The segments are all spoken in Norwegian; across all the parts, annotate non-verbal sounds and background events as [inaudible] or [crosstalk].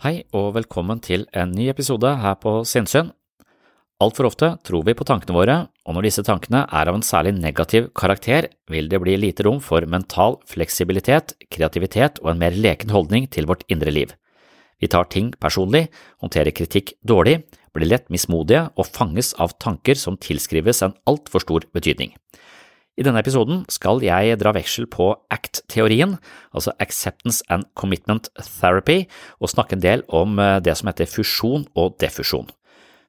Hei og velkommen til en ny episode her på Sinnsyn. Altfor ofte tror vi på tankene våre, og når disse tankene er av en særlig negativ karakter, vil det bli lite rom for mental fleksibilitet, kreativitet og en mer leken holdning til vårt indre liv. Vi tar ting personlig, håndterer kritikk dårlig, blir lett mismodige og fanges av tanker som tilskrives en altfor stor betydning. I denne episoden skal jeg dra veksel på ACT-teorien, altså Acceptance and Commitment Therapy, og snakke en del om det som heter fusjon og defusjon.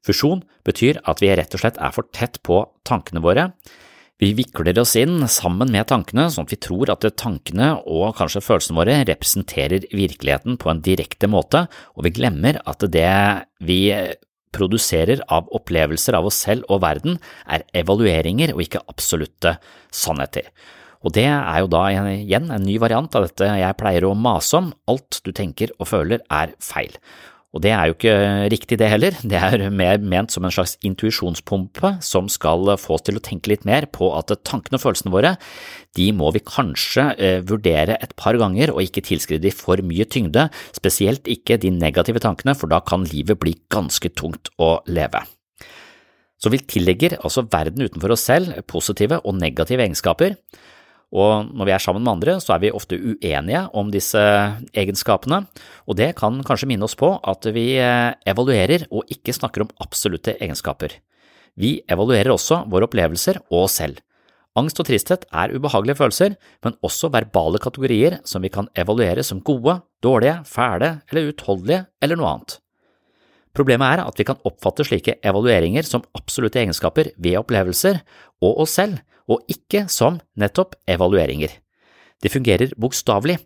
Fusjon betyr at vi rett og slett er for tett på tankene våre. Vi vikler oss inn sammen med tankene, sånn at vi tror at tankene og kanskje følelsene våre representerer virkeligheten på en direkte måte, og vi glemmer at det vi produserer av opplevelser av oss selv og verden, er evalueringer og ikke absolutte sannheter. Og det er jo da igjen en ny variant av dette jeg pleier å mase om, alt du tenker og føler er feil. Og det er jo ikke riktig det heller, det er mer ment som en slags intuisjonspumpe som skal få oss til å tenke litt mer på at tankene og følelsene våre, de må vi kanskje eh, vurdere et par ganger og ikke tilskrive de for mye tyngde, spesielt ikke de negative tankene, for da kan livet bli ganske tungt å leve. Så vi tillegger altså verden utenfor oss selv positive og negative egenskaper, og når vi er sammen med andre, så er vi ofte uenige om disse egenskapene, og det kan kanskje minne oss på at vi evaluerer og ikke snakker om absolutte egenskaper. Vi evaluerer også våre opplevelser og oss selv. Angst og tristhet er ubehagelige følelser, men også verbale kategorier som vi kan evaluere som gode, dårlige, fæle eller utholdelige eller noe annet. Problemet er at vi kan oppfatte slike evalueringer som absolutte egenskaper ved opplevelser og oss selv, og ikke som nettopp evalueringer. De fungerer bokstavelig.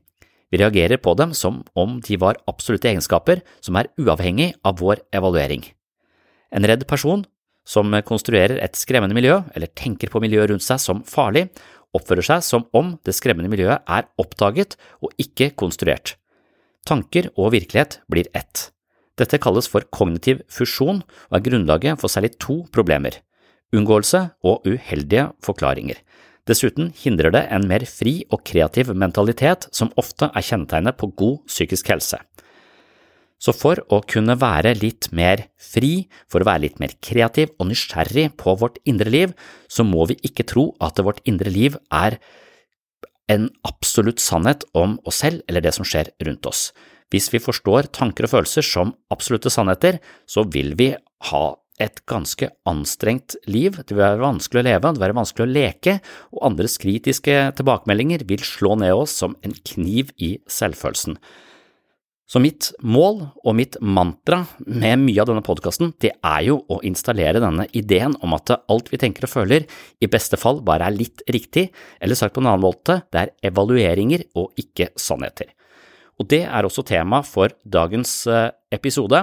Vi reagerer på dem som om de var absolutte egenskaper som er uavhengig av vår evaluering. En redd person som konstruerer et skremmende miljø, eller tenker på miljøet rundt seg som farlig, oppfører seg som om det skremmende miljøet er oppdaget og ikke konstruert. Tanker og virkelighet blir ett. Dette kalles for kognitiv fusjon og er grunnlaget for særlig to problemer – unngåelse og uheldige forklaringer. Dessuten hindrer det en mer fri og kreativ mentalitet som ofte er kjennetegnet på god psykisk helse. Så for å kunne være litt mer fri, for å være litt mer kreativ og nysgjerrig på vårt indre liv, så må vi ikke tro at vårt indre liv er en absolutt sannhet om oss selv eller det som skjer rundt oss. Hvis vi forstår tanker og følelser som absolutte sannheter, så vil vi ha et ganske anstrengt liv, det vil være vanskelig å leve, det vil være vanskelig å leke, og andres kritiske tilbakemeldinger vil slå ned oss som en kniv i selvfølelsen. Så mitt mål og mitt mantra med mye av denne podkasten, det er jo å installere denne ideen om at alt vi tenker og føler, i beste fall bare er litt riktig, eller sagt på en annen måte, det er evalueringer og ikke sannheter. Og det er også tema for dagens eh, episode.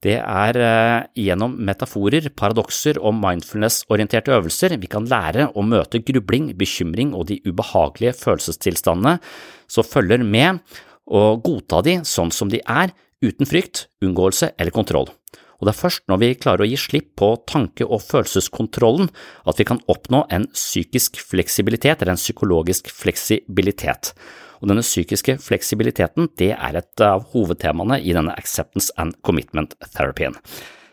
Det er eh, gjennom metaforer, paradokser og mindfulness-orienterte øvelser vi kan lære å møte grubling, bekymring og de ubehagelige følelsestilstandene som følger med, og godta de sånn som de er, uten frykt, unngåelse eller kontroll. Og det er først når vi klarer å gi slipp på tanke- og følelseskontrollen at vi kan oppnå en psykisk fleksibilitet, eller en psykologisk fleksibilitet. Og denne psykiske fleksibiliteten det er et av hovedtemaene i denne acceptance and commitment-therapien.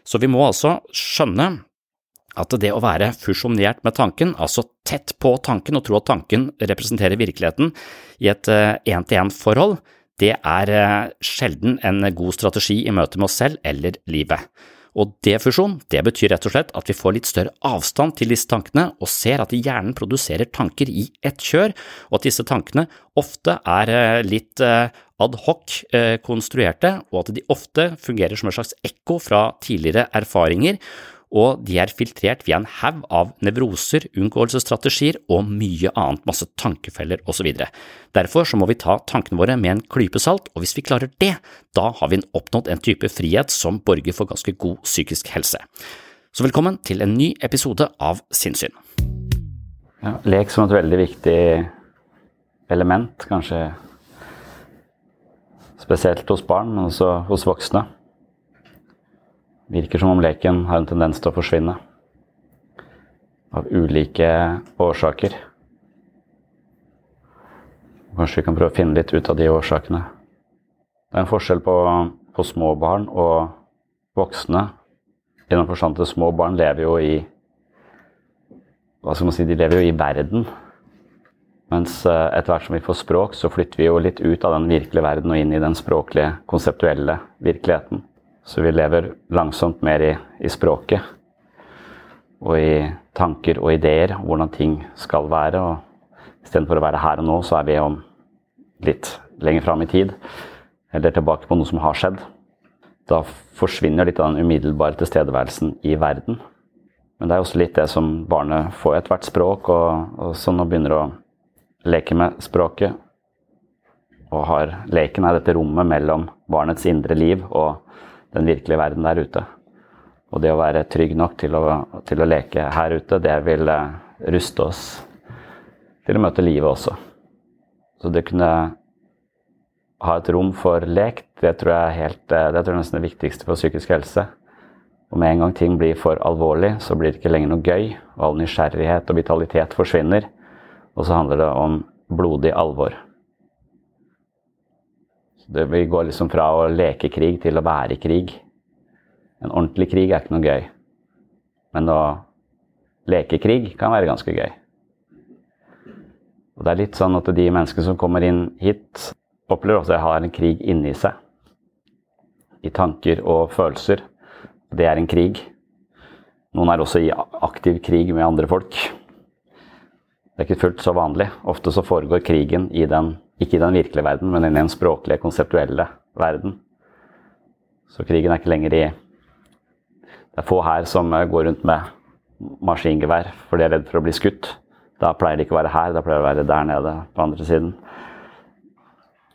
Så vi må altså skjønne at det å være fusjonert med tanken, altså tett på tanken og tro at tanken representerer virkeligheten i et én-til-én-forhold, det er eh, sjelden en god strategi i møte med oss selv eller livet. Og defusjon, det betyr rett og slett at vi får litt større avstand til disse tankene og ser at hjernen produserer tanker i ett kjør, og at disse tankene ofte er eh, litt eh, ad hoc konstruerte, og at de ofte fungerer som et slags ekko fra tidligere erfaringer, og de er filtrert via en haug av nevroser, unngåelsesstrategier og mye annet, masse tankefeller osv. Derfor så må vi ta tankene våre med en klype salt, og hvis vi klarer det, da har vi oppnådd en type frihet som borger for ganske god psykisk helse. Så velkommen til en ny episode av Sinnssyn. Ja, lek som et veldig viktig element, kanskje spesielt hos barn, men også hos voksne. Virker som om leken har en tendens til å forsvinne. Av ulike årsaker. Kanskje vi kan prøve å finne litt ut av de årsakene. Det er en forskjell på, på små barn og voksne. I den forstand at små barn lever jo i Hva skal man si, de lever jo i verden. Mens eh, etter hvert som vi får språk, så flytter vi jo litt ut av den virkelige verden og inn i den språklige, konseptuelle virkeligheten. Så vi lever langsomt mer i, i språket og i tanker og ideer, hvordan ting skal være. og Istedenfor å være her og nå, så er vi om litt lenger fram i tid. Eller tilbake på noe som har skjedd. Da forsvinner litt av den umiddelbare tilstedeværelsen i verden. Men det er også litt det som barnet får etter hvert språk, og, og så nå begynner å leke med språket. Og har, leken er dette rommet mellom barnets indre liv og den virkelige verden der ute. Og det å være trygg nok til å, til å leke her ute, det vil eh, ruste oss til å møte livet også. Så det kunne ha et rom for lek, det tror jeg, helt, eh, det tror jeg nesten det viktigste for psykisk helse. Og med en gang ting blir for alvorlig, så blir det ikke lenger noe gøy. Og all nysgjerrighet og vitalitet forsvinner. Og så handler det om blodig alvor. Det, vi går liksom fra å leke krig til å være i krig. En ordentlig krig er ikke noe gøy. Men å leke krig kan være ganske gøy. Og det er litt sånn at de menneskene som kommer inn hit, opplever også at de har en krig inni seg. I tanker og følelser. Det er en krig. Noen er også i aktiv krig med andre folk. Det er ikke fullt så vanlig. Ofte så foregår krigen i den ikke i den virkelige verden, men i den språklige, konseptuelle verden. Så krigen er ikke lenger i Det er få her som eh, går rundt med maskingevær for de er redd for å bli skutt. Da pleier de ikke å være her, da pleier de å være der nede på andre siden.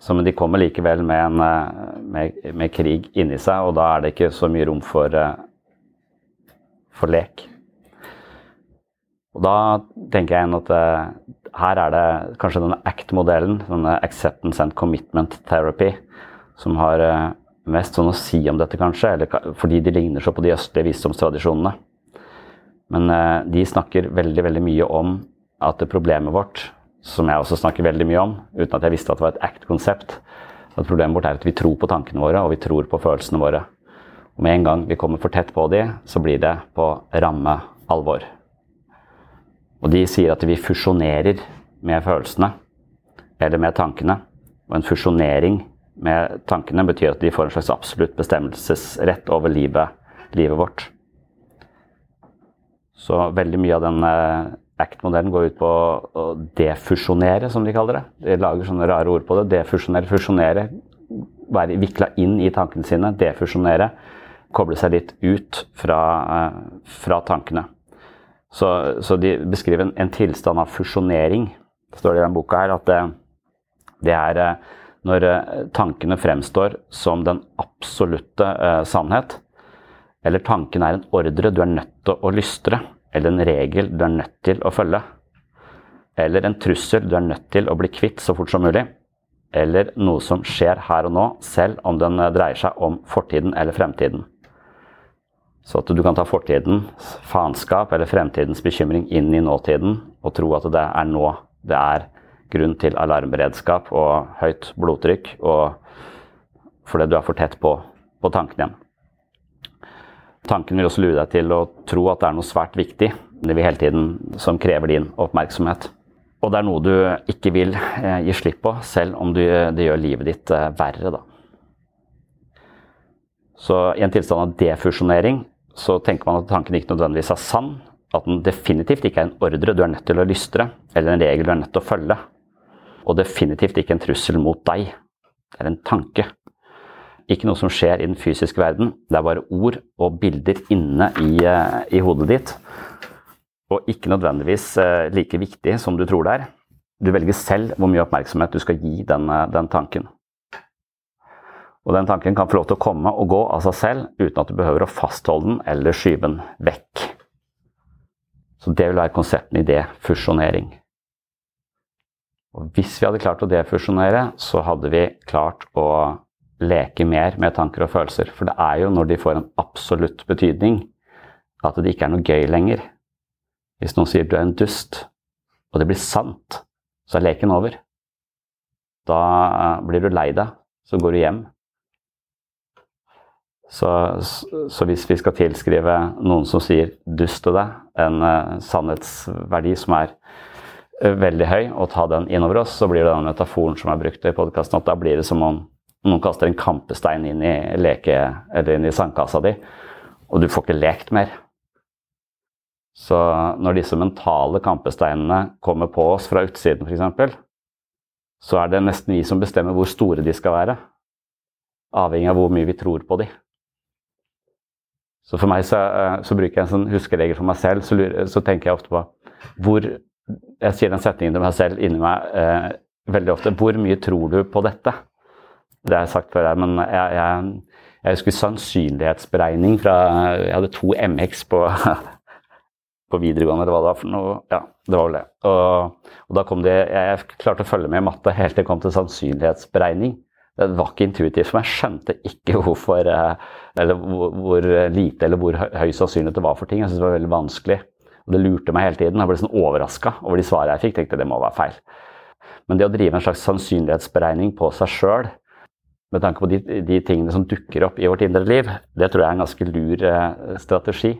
Så, men de kommer likevel med, en, eh, med, med, krig inni seg, og da er det ikke så mye rom for, eh, for lek. Og da tenker jeg at uh, her er det kanskje denne ACT-modellen, denne Acceptance and Commitment Therapy, som har uh, mest sånn å si om dette, kanskje, eller fordi de ligner så på de østlige visdomstradisjonene. Men uh, de snakker veldig, veldig mye om at problemet vårt, som jeg også snakker veldig mye om, uten at jeg visste at det var et ACT-konsept, at problemet vårt er at vi tror på tankene våre, og vi tror på følelsene våre. Og med en gang vi kommer for tett på de, så blir det på ramme alvor. Og de sier at vi fusjonerer med følelsene, eller med tankene. Og en fusjonering med tankene betyr at de får en slags absolutt bestemmelsesrett over livet, livet vårt. Så veldig mye av den ACT-modellen går ut på å defusjonere, som de kaller det. De lager sånne rare ord på det. Defusjonere, fusjonere. Være vikla inn i tankene sine. Defusjonere. Koble seg litt ut fra, fra tankene. Så, så, de beskriver en, en, tilstand av fusjonering, står det i denne boka her, at det, det er eh, når eh, tankene fremstår som den absolutte eh, sannhet, eller tanken er en ordre du er nødt til å lystre, eller en regel du er nødt til å følge, eller en trussel du er nødt til å bli kvitt så fort som mulig, eller noe som skjer her og nå, selv om den dreier seg om fortiden eller fremtiden. Så at du kan ta fortidens faenskap eller fremtidens bekymring inn i nåtiden og tro at det er nå det er grunn til alarmberedskap og høyt blodtrykk og fordi du er for tett på, på tanken igjen. Tanken vil også lure deg til å tro at det er noe svært viktig det vil hele tiden, som krever din oppmerksomhet. Og det er noe du ikke vil eh, gi slipp på, selv om du, det gjør livet ditt eh, verre. Da. Så i en tilstand av defusjonering så tenker man at tanken ikke nødvendigvis er sann. At den definitivt ikke er en ordre du er nødt til å lystre, eller en regel du er nødt til å følge. Og definitivt ikke en trussel mot deg. Det er en tanke. Ikke noe som skjer i den fysiske verden. Det er bare ord og bilder inne i, eh, i hodet ditt. Og ikke nødvendigvis eh, like viktig som du tror det er. Du velger selv hvor mye oppmerksomhet du skal gi den, eh, den tanken. Og den tanken kan få lov til å komme og gå av seg selv uten at du behøver å fastholde den eller skyve den vekk. Så det vil være konsepten i defusjonering. Og hvis vi hadde klart å defusjonere, så hadde vi klart å leke mer med tanker og følelser. For det er jo når de får en absolutt betydning, at det ikke er noe gøy lenger. Hvis noen sier du er en dust, og det blir sant, så er leken over. Da eh, blir du lei deg, så går du hjem. Så, så, hvis vi skal tilskrive noen som sier 'dust til deg', en uh, sannhetsverdi som er uh, veldig høy, og ta den innover oss, så blir det den metaforen som er brukt i podkasten, at da blir det som om noen kaster en kampestein inn i leke, eller inn i sandkassa di, og du får ikke lekt mer. Så når disse mentale kampesteinene kommer på oss fra utsiden, f.eks., så er det nesten vi som bestemmer hvor store de skal være. Avhengig av hvor mye vi tror på dem. Så for meg så, eh, så, bruker jeg en sånn huskeregel for meg selv. Så, lurer, så, tenker jeg ofte på hvor Jeg sier den setningen til meg selv inni meg eh, veldig ofte. Hvor mye tror du på dette? Det har jeg sagt før, men jeg, jeg, jeg husker sannsynlighetsberegning fra Jeg hadde to MX på, [laughs] på videregående, eller hva det var for noe. Ja, det var vel det. Og, og da kom det Jeg klarte å følge med i matte helt til jeg kom til sannsynlighetsberegning. Det var ikke intuitivt for meg. Jeg skjønte ikke hvorfor, eh, eller hvor, hvor lite eller hvor høy sannsynlighet det var for ting. Jeg syntes det var veldig vanskelig. Og det lurte meg hele tiden. Jeg ble sånn overraska over de svarene jeg fikk. tenkte det må være feil. Men det å drive en slags sannsynlighetsberegning på seg sjøl, med tanke på de, de, tingene som dukker opp i vårt indre liv, det tror jeg er en ganske lur eh, strategi.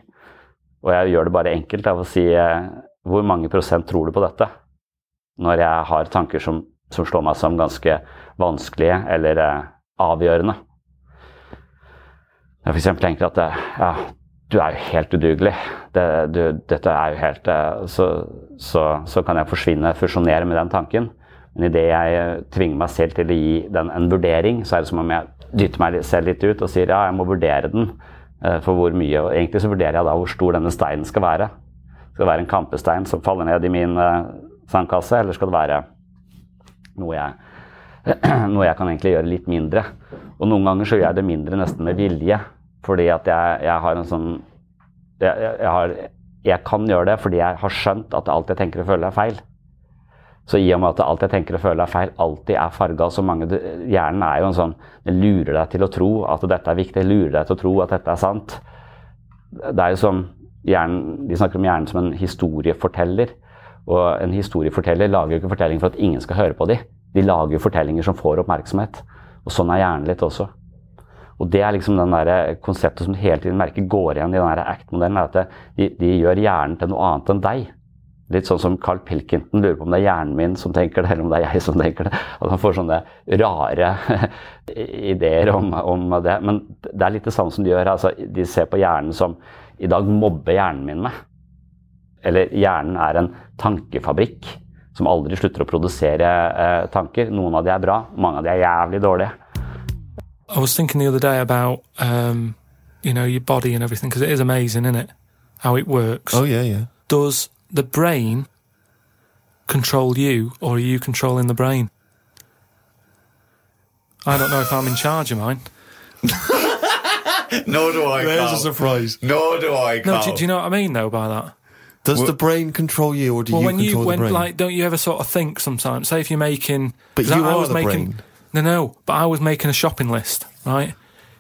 Og jeg gjør det bare enkelt av å si eh, hvor mange prosent tror du på dette? Når jeg har tanker som, som slår meg som ganske vanskelige eller eh, avgjørende. Jeg f.eks. tenker at eh, ja, du er jo helt udugelig. Det, du, dette er jo helt eh, så, så, så, kan jeg forsvinne, fusjonere med den tanken. Men idet jeg tvinger meg selv til å gi den en vurdering, så er det som om jeg dytter meg selv litt ut og sier ja, jeg må vurdere den for hvor mye. Og egentlig så vurderer jeg da hvor stor denne steinen skal være. Skal det være en kampestein som faller ned i min sandkasse, eller skal det være noe jeg [clears throat] noe jeg kan egentlig gjøre litt mindre. Og noen ganger så gjør jeg det mindre nesten med vilje. Fordi at jeg, jeg har en sånn jeg, jeg, har jeg kan gjøre det fordi jeg har skjønt at alt jeg tenker og føler er feil. Så i og med at alt jeg tenker og føler er feil, alltid er farga så mange Hjernen er jo en sånn Den lurer deg til å tro at dette er viktig, lurer deg til å tro at dette er sant. Det er jo som hjernen, De snakker om hjernen som en historieforteller. Og en historieforteller lager jo ikke fortellinger for at ingen skal høre på dem. De lager jo fortellinger som får oppmerksomhet. Og sånn er hjernen litt også. Og det er liksom den der konseptet som du hele tiden merker går igjen i den ACT-modellen. er at de, de, gjør hjernen til noe annet enn deg. Litt sånn som Carl Pilkington lurer på om det er hjernen min som tenker det, eller om det er jeg som tenker det. At han får sånne rare [laughs] ideer om, om, det. Men det er litt det samme som de gjør. Altså, de ser på hjernen som I dag mobber hjernen min med. Eller hjernen er en tankefabrikk som aldri slutter å produsere eh, tanker. Noen av de er bra, mange av de er jævlig dårlige. I was thinking the other day about, um, you know, your body and everything, because it is amazing, isn't it? How it works. Oh, yeah, yeah. Does the brain control you, or are you controlling the brain? I don't know if I'm in charge of mine. [laughs] Nor do I. There's Carl. a surprise. Nor do I. No, do, do you know what I mean, though, by that? Does Well- the brain control you, or do well, you when control you, the when, brain? like, don't you ever sort of think sometimes, say if you're making. But 'cause you I, I are was the making, brain. No, no, but I was making a shopping list, right?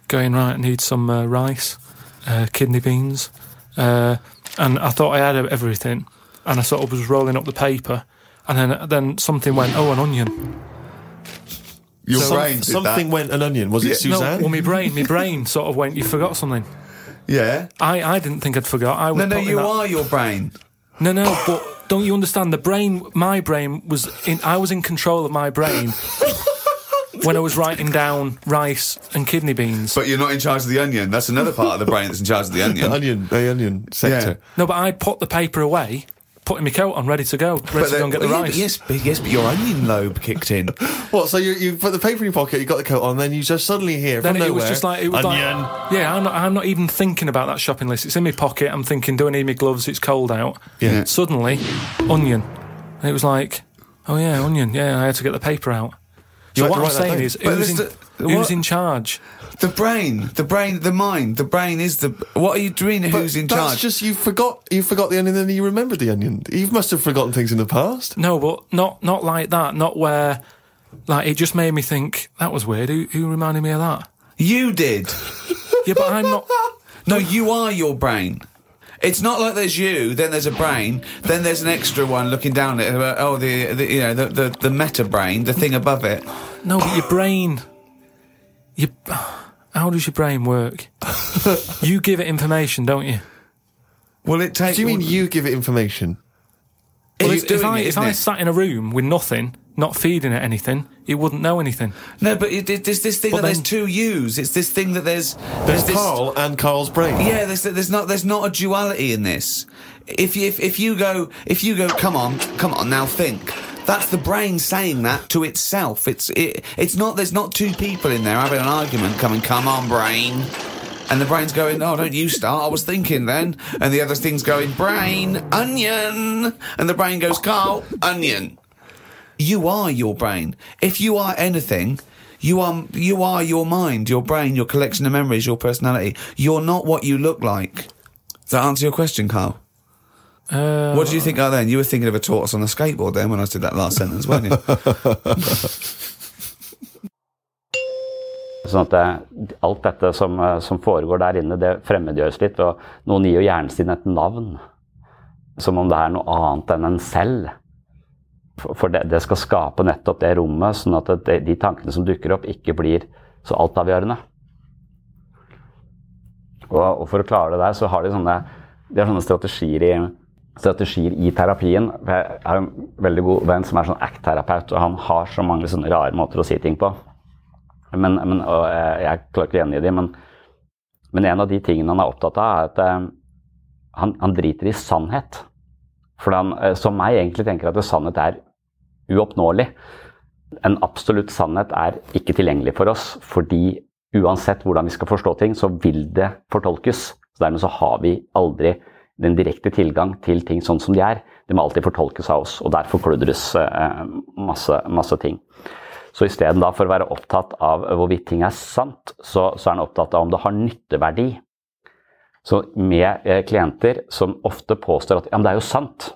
Going, right, I need some uh, rice, uh, kidney beans, uh, and I thought I had everything, and I sort of was rolling up the paper, and then then something went, oh, an onion. Your Some- brain did something that. went an onion. Was it No, Suzanne? well, my brain, my brain sort of went, you forgot something. Yeah. I, I didn't think I'd forgot. I was No, no, you that- are your brain. No, no, but don't you understand? The brain, my brain was in. I was in control of my brain [laughs] when I was writing down rice and kidney beans. But you're not in charge of the onion. That's another part of the brain that's in charge of the [laughs] the onion. onion, the onion sector. no, but I'd put the paper away, putting my coat on, ready to go, ready to go and get the well, yeah, rice. but yes, but yes, but your onion lobe kicked in. [laughs] What? So you you put the paper in your pocket, you got the coat on, then you just suddenly hear Then from it nowhere, was just like it was onion. like yeah. I'm not. I'm not even thinking about that shopping list. It's in my pocket. I'm thinking, do I need my gloves? It's cold out. Yeah. Suddenly, onion, and it was like, oh yeah, onion. Yeah, I had to get the paper out. You So what I'm saying is, who's in, the- who's in charge? The brain, the brain, the mind, the brain is the. What are you doing? But Who's in that's charge? just you forgot you forgot the onion, then you remembered the onion. You must have forgotten things in the past. No, but not not like that. Not where, like it just made me think that was weird. Who, who reminded me of that? You did. [laughs] Yeah, but I'm not. No, you are your brain. It's not like there's you, then there's a brain, then there's an extra one looking down at it. uh, Oh, the, the you know the, the the meta brain, the thing above it. No, but your brain. You. How does your brain work? [laughs] you give it information, don't you? Well, it takes. Do you mean you give it information? Well, Well, if, if I if isn't I it? sat in a room with nothing, not feeding it anything, it wouldn't know anything. No, but it, it, there's this thing But that there's two yous. It's this thing that there's There's this, Carl and Carl's brain. Yeah, there's there's not there's not a duality in this. If you if, if you go if you go, come on, come on, now think. That's the brain saying that to itself. It's it, it's not there's not two people in there having an argument coming, come on, brain. And the brain's going, oh, don't you start. I was thinking then. And the other thing's going, brain, onion. And the brain goes, Carl, onion. You are your brain. If you are anything, you are you are your mind, your brain, your collection of memories, your personality. You're not what you look like. Does that answer your question, Carl? Uh, What do you think of then? You were thinking of a tortoise on a skateboard then when I did that last sentence, weren't you? [laughs] Sånn at det, alt dette som, eh, som foregår der inne, det fremmedgjøres litt. Og noen gir jo hjernen sin et navn. Som om det er noe annet enn en selv. For, for det, det skal skape nettopp det rommet, sånn at det, de tankene som dukker opp, ikke blir så altavgjørende. Og, og for å klare det der, så har de sånne, de har sånne strategier i strategier i terapien. Jeg har en veldig god venn som er sånn ACT-terapeut, og han har så mange sånne rare måter å si ting på. Men, men, og jeg, jeg klarer ikke å gjengi dem, men, men en av de tingene han er opptatt av, er at eh, han, han driter i sannhet. For han, eh, som meg, egentlig tenker at sannhet er uoppnåelig. En absolutt sannhet er ikke tilgjengelig for oss, fordi uansett hvordan vi skal forstå ting, så vil det fortolkes. Så dermed så har vi aldri den direkte tilgang til ting sånn som de er. Det må alltid fortolkes av oss, og der forkludres eh, masse, masse ting. Så istedenfor å være opptatt av hvorvidt ting er sant, så, så er han opptatt av om det har nytteverdi. Så med eh, klienter som ofte påstår at ja, men det er jo sant.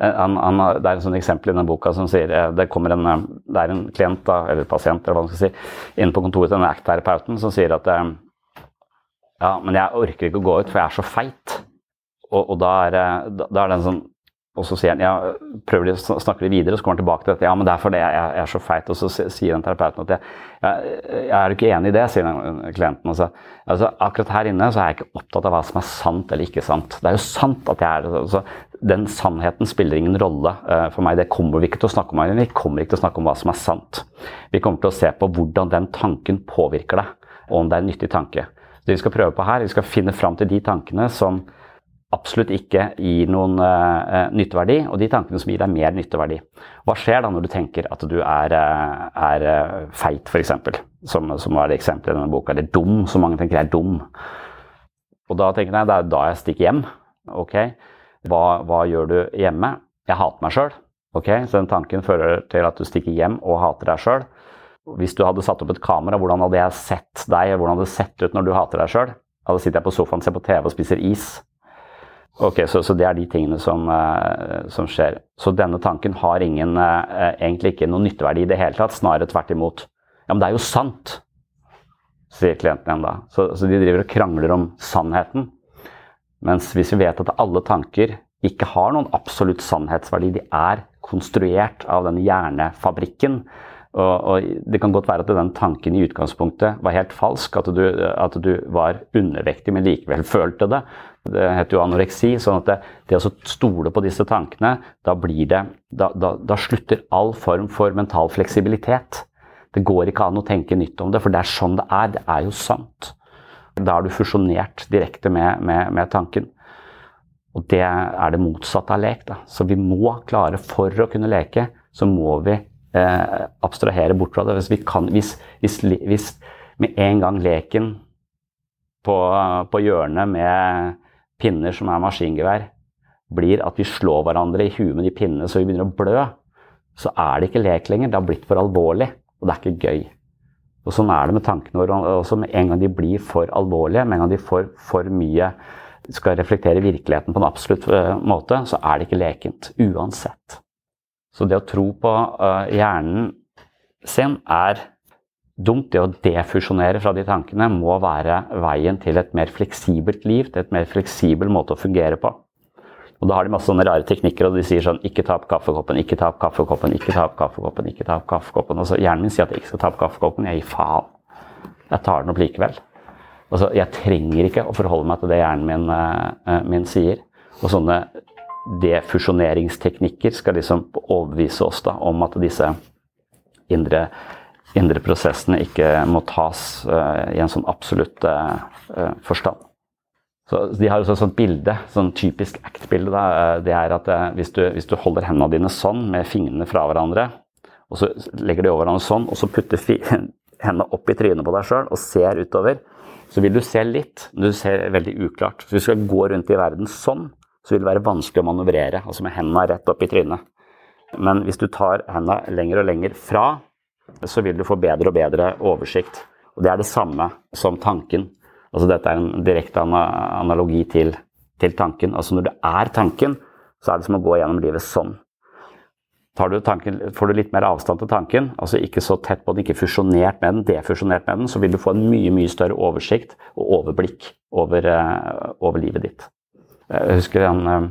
Eh, Han, han, det er et sånt eksempel i denne boka som sier eh, det, en, eh, det er en klient da, eller pasient eller hva man skal si, inne på kontoret til denne ACT-terapeuten som sier at ja, men jeg orker ikke å gå ut, for jeg er så feit. Og, og da, er, det- da, er det en sånn Og så sier han ja, prøver de, å snakke de videre, så kommer han tilbake til dette. Ja, men det er fordi jeg, jeg, er så feit. Og så sier den terapeuten at jeg, jeg, jeg er ikke enig i det, sier den klienten. Og så, altså, akkurat her inne så er jeg ikke opptatt av hva som er sant eller ikke sant. Det er jo sant at jeg er det. Så den sannheten spiller ingen rolle eh, for meg. Det kommer vi ikke til å snakke om. Men Vi kommer ikke til å snakke om hva som er sant. Vi kommer til å se på hvordan den tanken påvirker deg, og om det er en nyttig tanke. Det vi skal prøve på her, vi skal finne fram til de tankene som absolutt ikke gir noen eh, nytteverdi, og de tankene som gir deg mer nytteverdi. Hva skjer da når du tenker at du er, eh, er eh, feit, f.eks., som, som var det eksempelet i denne boka, eller dum, som mange tenker er dum. Og da tenker jeg det er da jeg stikker hjem. Ok, hva, hva gjør du hjemme? Jeg hater meg sjøl. Ok, så den tanken fører til at du stikker hjem og hater deg sjøl. Hvis du hadde satt opp et kamera, hvordan hadde jeg sett deg? Hvordan hadde det sett ut når du hater deg sjøl? Da sitter jeg på sofaen, ser på TV og spiser is. Ok, så, så det er de tingene som, eh, som skjer. Så denne tanken har ingen, eh, egentlig ikke noen nytteverdi i det hele tatt, snarere tvert imot. Ja, men det er jo sant, sier klienten igjen da. Så, så de driver og krangler om sannheten. Mens hvis vi vet at alle tanker ikke har noen absolutt sannhetsverdi, de er konstruert av den hjernefabrikken, og, og det kan godt være at den tanken i utgangspunktet var helt falsk, at du, at du var undervektig, men likevel følte det. Det heter jo anoreksi. sånn at det, det å stole på disse tankene, da det da, da, da slutter all form for mental fleksibilitet. Det går ikke an å tenke nytt om det, for det er sånn det er. Det er jo sant. Da er du fusjonert direkte med, med, med tanken. Og det er det motsatte av lek. Da. Så vi må klare, for å kunne leke, så må vi eh, abstrahere bort fra det. Hvis, vi kan, hvis, hvis, hvis med en gang leken på, på hjørnet med pinner som er maskingevær, blir at vi slår hverandre i huet med de pinnene så vi begynner å blø, så er det ikke lek lenger. Det har blitt for alvorlig, og det er ikke gøy. Og Sånn er det med tankene våre. også Med en gang de blir for alvorlige, med en gang de får for mye skal reflektere virkeligheten på en absolutt uh, måte, så er det ikke lekent. Uansett. Så det å tro på uh, hjernen sin er dumt. Det å defusjonere fra de tankene må være veien til et mer fleksibelt liv, til et mer fleksibel måte å fungere på. Og da har de masse sånne rare teknikker, og de sier sånn Ikke ta opp kaffekoppen, ikke ta opp kaffekoppen, ikke ta opp kaffekoppen, ikke ta opp kaffekoppen. Og så hjernen min sier at jeg ikke skal ta opp kaffekoppen. Jeg gir faen. Jeg tar den opp likevel. Altså, jeg trenger ikke å forholde meg til det hjernen min, uh, min sier. Og sånne defusjoneringsteknikker skal liksom overbevise oss da, om at disse indre, indre prosessene ikke må tas uh, i en sånn absolutt uh, forstand. Så De har også et sånt bilde, sånn typisk act-bilde. Det er at hvis du, hvis du holder hendene dine sånn, med fingrene fra hverandre, og så legger de over hverandre sånn, og så putter [laughs] hendene opp i trynet på deg sjøl og ser utover, så vil du se litt, men du ser veldig uklart. Så hvis du skal gå rundt i verden sånn, så vil det være vanskelig å manøvrere, altså med hendene rett opp i trynet. Men hvis du tar hendene lenger og lenger fra, så vil du få bedre og bedre oversikt. Og det er det samme som tanken. Altså dette er en direkte analogi til, til tanken. Altså når det er tanken, så er det som å gå gjennom livet sånn. Du tanken, får du litt mer avstand til tanken, altså ikke så tett på den, ikke fusjonert med den, defusjonert med den, så vil du få en mye mye større oversikt og overblikk over, uh, over livet ditt. Jeg husker en uh,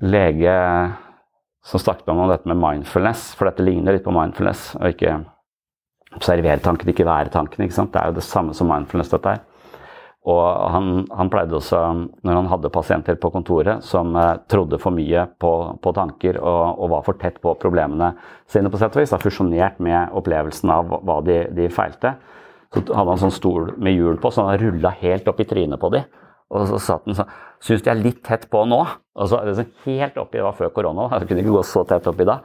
lege som snakket om dette med mindfulness, for dette ligner litt på mindfulness. og ikke observere tanken, ikke være tanken. ikke sant? Det er jo det samme som mindfulness, dette her. Og han, han, pleide også, når han hadde pasienter på kontoret som eh, trodde for mye på, på tanker og, og, var for tett på problemene sine, på sett og vis, da, fusjonert med opplevelsen av hva de, de, feilte, så hadde han sånn stol med hjul på, så han rulla helt opp i trynet på dem. Og så satt han sånn Syns jeg er litt tett på nå? Og så er det sånn helt oppi, det var før korona, jeg kunne ikke gå så tett oppi da.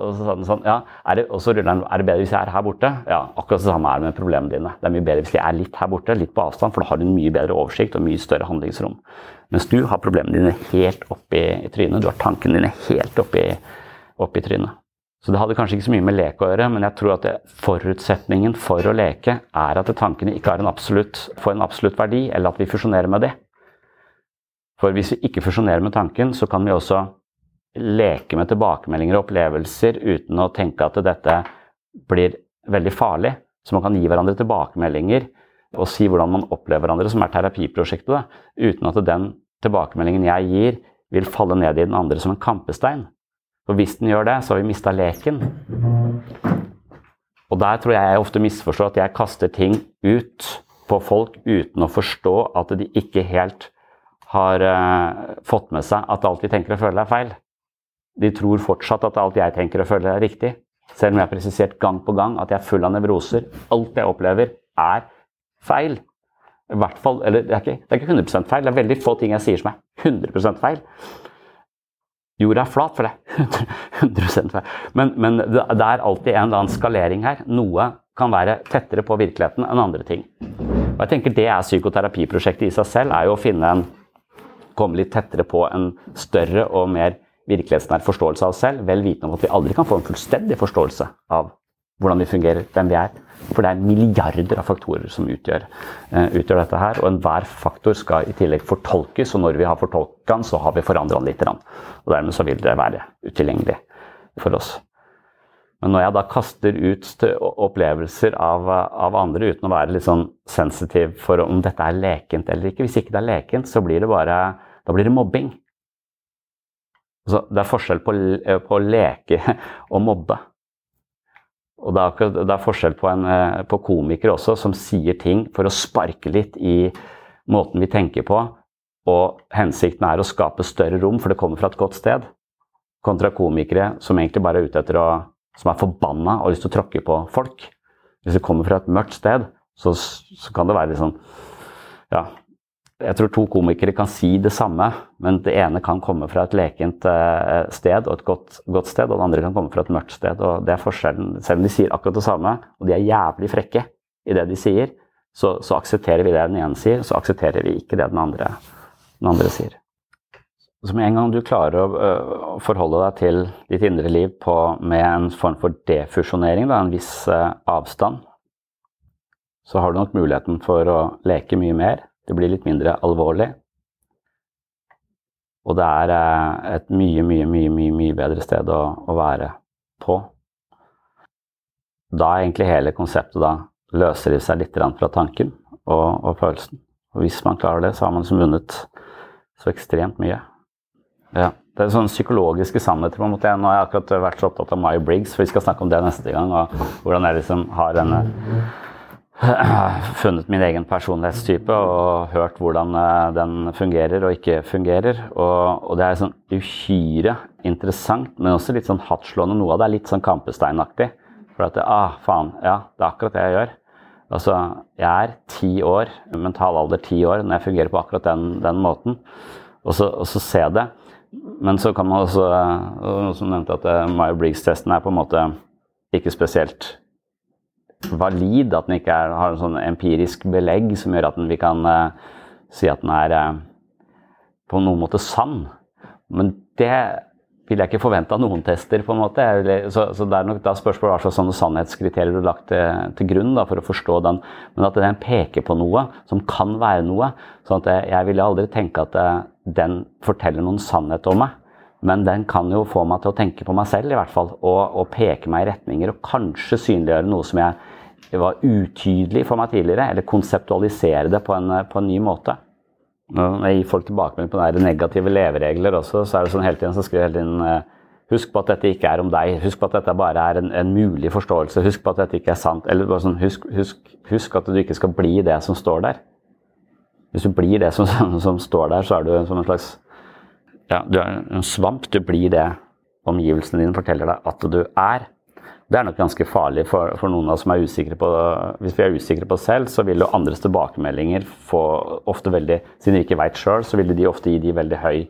Og så sa han sånn Ja, er det, og så ruller han Er det bedre hvis jeg er her borte? Ja, akkurat det samme er det med problemene dine. Det er mye bedre hvis jeg er litt her borte, litt på avstand, for da har du en mye bedre oversikt og mye større handlingsrom. Mens du har problemene dine helt oppi i trynet. Du har tankene dine helt oppi, oppi trynet. Så det hadde kanskje ikke så mye med lek å gjøre, men jeg tror at det, forutsetningen for å leke er at tankene ikke har en absolutt, får en absolutt verdi, eller at vi fusjonerer med det. For hvis vi ikke fusjonerer med tanken, så kan vi også leke med tilbakemeldinger og opplevelser uten å tenke at dette blir veldig farlig. Så man kan gi hverandre tilbakemeldinger og si hvordan man opplever hverandre, som er terapiprosjektet, da, uten at den tilbakemeldingen jeg gir, vil falle ned i den andre som en kampestein. For hvis den gjør det, så har vi mista leken. Og der tror jeg jeg ofte misforstår at jeg kaster ting ut på folk uten å forstå at de ikke helt har uh, fått med seg at alt de tenker og føler, er feil. De tror fortsatt at alt jeg tenker og føler, er riktig. Selv om jeg har presisert gang på gang at jeg er full av nevroser. Alt jeg opplever, er feil. I hvert fall, eller det er, ikke, det er ikke 100% feil. Det er veldig få ting jeg sier som er 100% feil. Jorda er flat, for det er 100% feil. Men, men det er alltid en eller annen skalering her. Noe kan være tettere på virkeligheten enn andre ting. Og jeg tenker Det er psykoterapiprosjektet i seg selv, er jo å finne en, komme litt tettere på en større og mer virkelighetsnær forståelse av oss selv, vel vitende om at vi aldri kan få en fullstendig forståelse av hvordan vi fungerer, hvem vi er. For det er milliarder av faktorer som utgjør, uh, utgjør dette her. Og enhver faktor skal i tillegg fortolkes, og når vi har fortolket den, så har vi forandret den litt. Og dermed så vil det være utilgjengelig for oss. Men når jeg da kaster ut opplevelser av, av, andre uten å være litt sånn sensitiv for om dette er lekent eller ikke Hvis ikke det er lekent, så blir det bare da blir det mobbing. Altså, det er forskjell på, på å leke [laughs] og mobbe. Og det er, det er forskjell på, en, eh, på, komikere også, som sier ting for å sparke litt i måten vi tenker på, og hensikten er å skape større rom, for det kommer fra et godt sted, kontra komikere som egentlig bare er ute etter å Som er forbanna og har lyst til å tråkke på folk. Hvis du kommer fra et mørkt sted, så, så kan det være litt sånn Ja, jeg tror to komikere kan si det samme, men det ene kan komme fra et lekent eh, sted og et godt, godt, sted, og det andre kan komme fra et mørkt sted. og det er forskjellen. Selv om de sier akkurat det samme, og de er jævlig frekke i det de sier, så, så aksepterer vi det den ene sier, så aksepterer vi ikke det den andre, den andre sier. Så med en gang du klarer å, å forholde deg til ditt indre liv på, med en form for defusjonering, da, en viss uh, avstand, så har du nok muligheten for å leke mye mer det blir litt mindre alvorlig. Og det er eh, et mye, mye, mye, mye, mye bedre sted å, å være på. Da er egentlig hele konseptet da løsriver seg litt fra tanken og, og, følelsen. Og hvis man klarer det, så har man vunnet så ekstremt mye. Ja. Det er sånne psykologiske sannheter. på en måte. Nå har jeg akkurat vært så opptatt av Maya Briggs, for vi skal snakke om det neste gang. og hvordan jeg liksom har denne [clears throat] funnet min egen personlighetstype og hørt hvordan eh, den fungerer og ikke fungerer. Og, og det er sånn uhyre interessant, men også litt sånn hardtslående. Noe av det er litt sånn kampesteinaktig. For at det, ah, faen, ja, det er akkurat det jeg gjør. Altså, jeg er ti år, mental alder ti år, når jeg fungerer på akkurat den, den måten. Og så, og så se det. Men så kan man også, noen som nevnte at eh, Meyer Briggs-testen er på en måte ikke spesielt valid, at den ikke er, har en sånn empirisk belegg som gjør at den, vi kan uh, si at den er uh, på noen måte sann. Men det vil jeg ikke forvente av noen tester. på en måte. Så, så det er nok da spørsmålet hva slags sånne sannhetskriterier du har lagt til, til, grunn da, for å forstå den. Men at den peker på noe som kan være noe. sånn at jeg, jeg vil aldri tenke at den forteller noen sannhet om meg. Men den kan jo få meg til å tenke på meg selv, i hvert fall. Og, og peke meg i retninger, og kanskje synliggjøre noe som jeg var utydelig for meg tidligere, eller konseptualisere det på en, på en ny måte. Når jeg gir folk tilbakemelding på den negative leveregler også, så er det sånn hele tiden så skriver jeg hele tiden eh, Husk på at dette ikke er om deg. Husk på at dette bare er en, en mulig forståelse. Husk på at dette ikke er sant. Eller bare sånn, husk, husk, husk, at du ikke skal bli det som står der. Hvis du blir det som, [laughs] som står der, så er du som en slags Ja, du er en svamp. Du blir det omgivelsene dine forteller deg at du er. Det er nok ganske farlig for, for, noen av oss som er usikre på Hvis vi er usikre på oss selv, så vil jo andres tilbakemeldinger få ofte veldig Siden vi ikke veit sjøl, så vil de ofte gi de veldig høy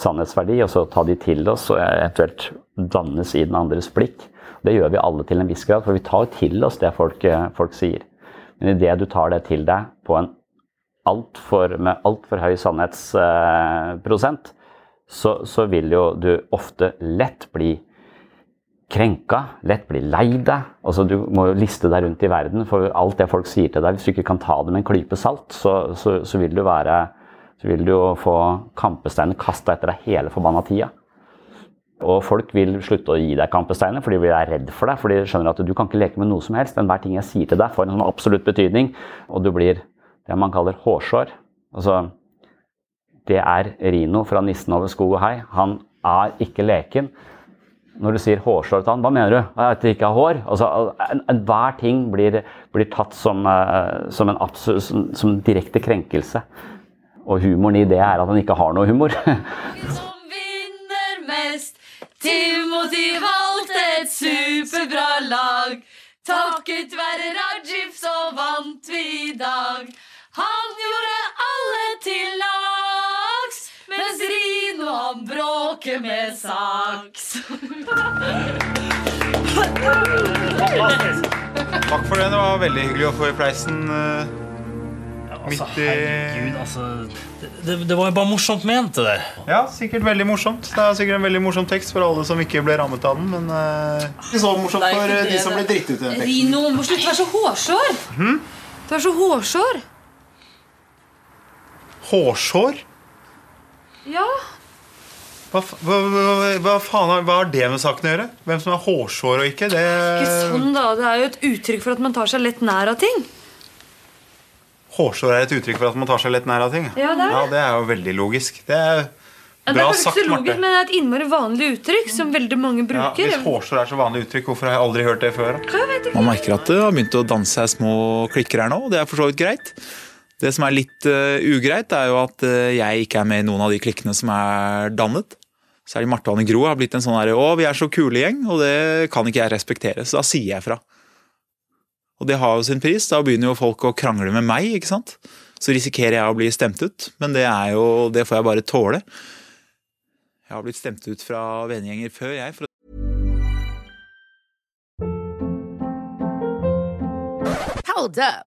sannhetsverdi, og så ta de til oss og eventuelt dannes i den andres blikk. Det gjør vi alle til en viss grad, for vi tar jo til oss det folk, folk sier. Men idet du tar det til deg på en alt for, med altfor høy sannhetsprosent, så, så vil jo du ofte lett bli krenka, lett bli lei deg. Altså, du må jo liste deg rundt i verden, for alt det folk sier til deg, hvis du ikke kan ta det med en klype salt, så, så, så vil du være så vil du jo få kampesteiner kasta etter deg hele forbanna tida. Og folk vil slutte å gi deg kampesteiner fordi de er redd for deg. For de skjønner at du kan ikke leke med noe som helst. Enhver ting jeg sier til deg, får en sånn absolutt betydning. Og du blir det man kaller hårsår. Altså, det er Rino fra 'Nissen over skog og hei'. Han er ikke leken. Når du sier hårsår til han, hva mener du? At det ikke har hår? Altså, Enhver en ting blir, blir, tatt som, uh, som en absolutt, som, som direkte krenkelse. Og humoren i det er at han ikke har noe humor. [laughs] Som vinner mest. Timothy valgte et superbra lag. Takket være Rajif så vant vi i dag. Han gjorde alle til lags, mens Rino han bråker med saks. Takk for det. Det var veldig hyggelig å få i pleisen. Uh, altså, herregud, altså det, det, var jo bare morsomt ment, det der. Ja, sikkert veldig morsomt. Det er sikkert en veldig morsom tekst for alle som ikke ble rammet av den. Men uh, ikke så morsomt for det, de som ble dritt ut i den teksten. Rino, må slutte å være så hårsår. Hmm? Du er så hårsår. Hårsår? Ja. Hva, hva, hva, faen har, hva har det med saken å gjøre? Hvem som er hårsår og ikke? Det Ikke sånn, da. Det er jo et uttrykk for at man tar seg lett nær av ting. Hårsår er et uttrykk for at man tar seg lett nær av ting. Ja, det er, ja, det er jo veldig logisk. Det er ja, bra det er sagt, ikke så Marte. logisk, men det er et innmari vanlig uttrykk som veldig mange Ja, bruker. hvis hårsår er så vanlig uttrykk, hvorfor har jeg aldri hørt det før? Man merker at det har begynt å danse seg små klikker her nå, og det er for så vidt greit. Det som er litt uh, ugreit, er jo at uh, jeg ikke er med i noen av de klikkene som er dannet. Særlig Marte og Anne Gro har blitt en sånn her, å, vi er så kule gjeng, og det kan ikke jeg respektere, så da sier jeg fra. Og det har jo sin pris, da begynner jo folk å krangle med meg, ikke sant? Så risikerer jeg å bli stemt ut, men det er jo, det får jeg bare tåle. Jeg har blitt stemt ut fra vennegjenger før, jeg. For Hold up.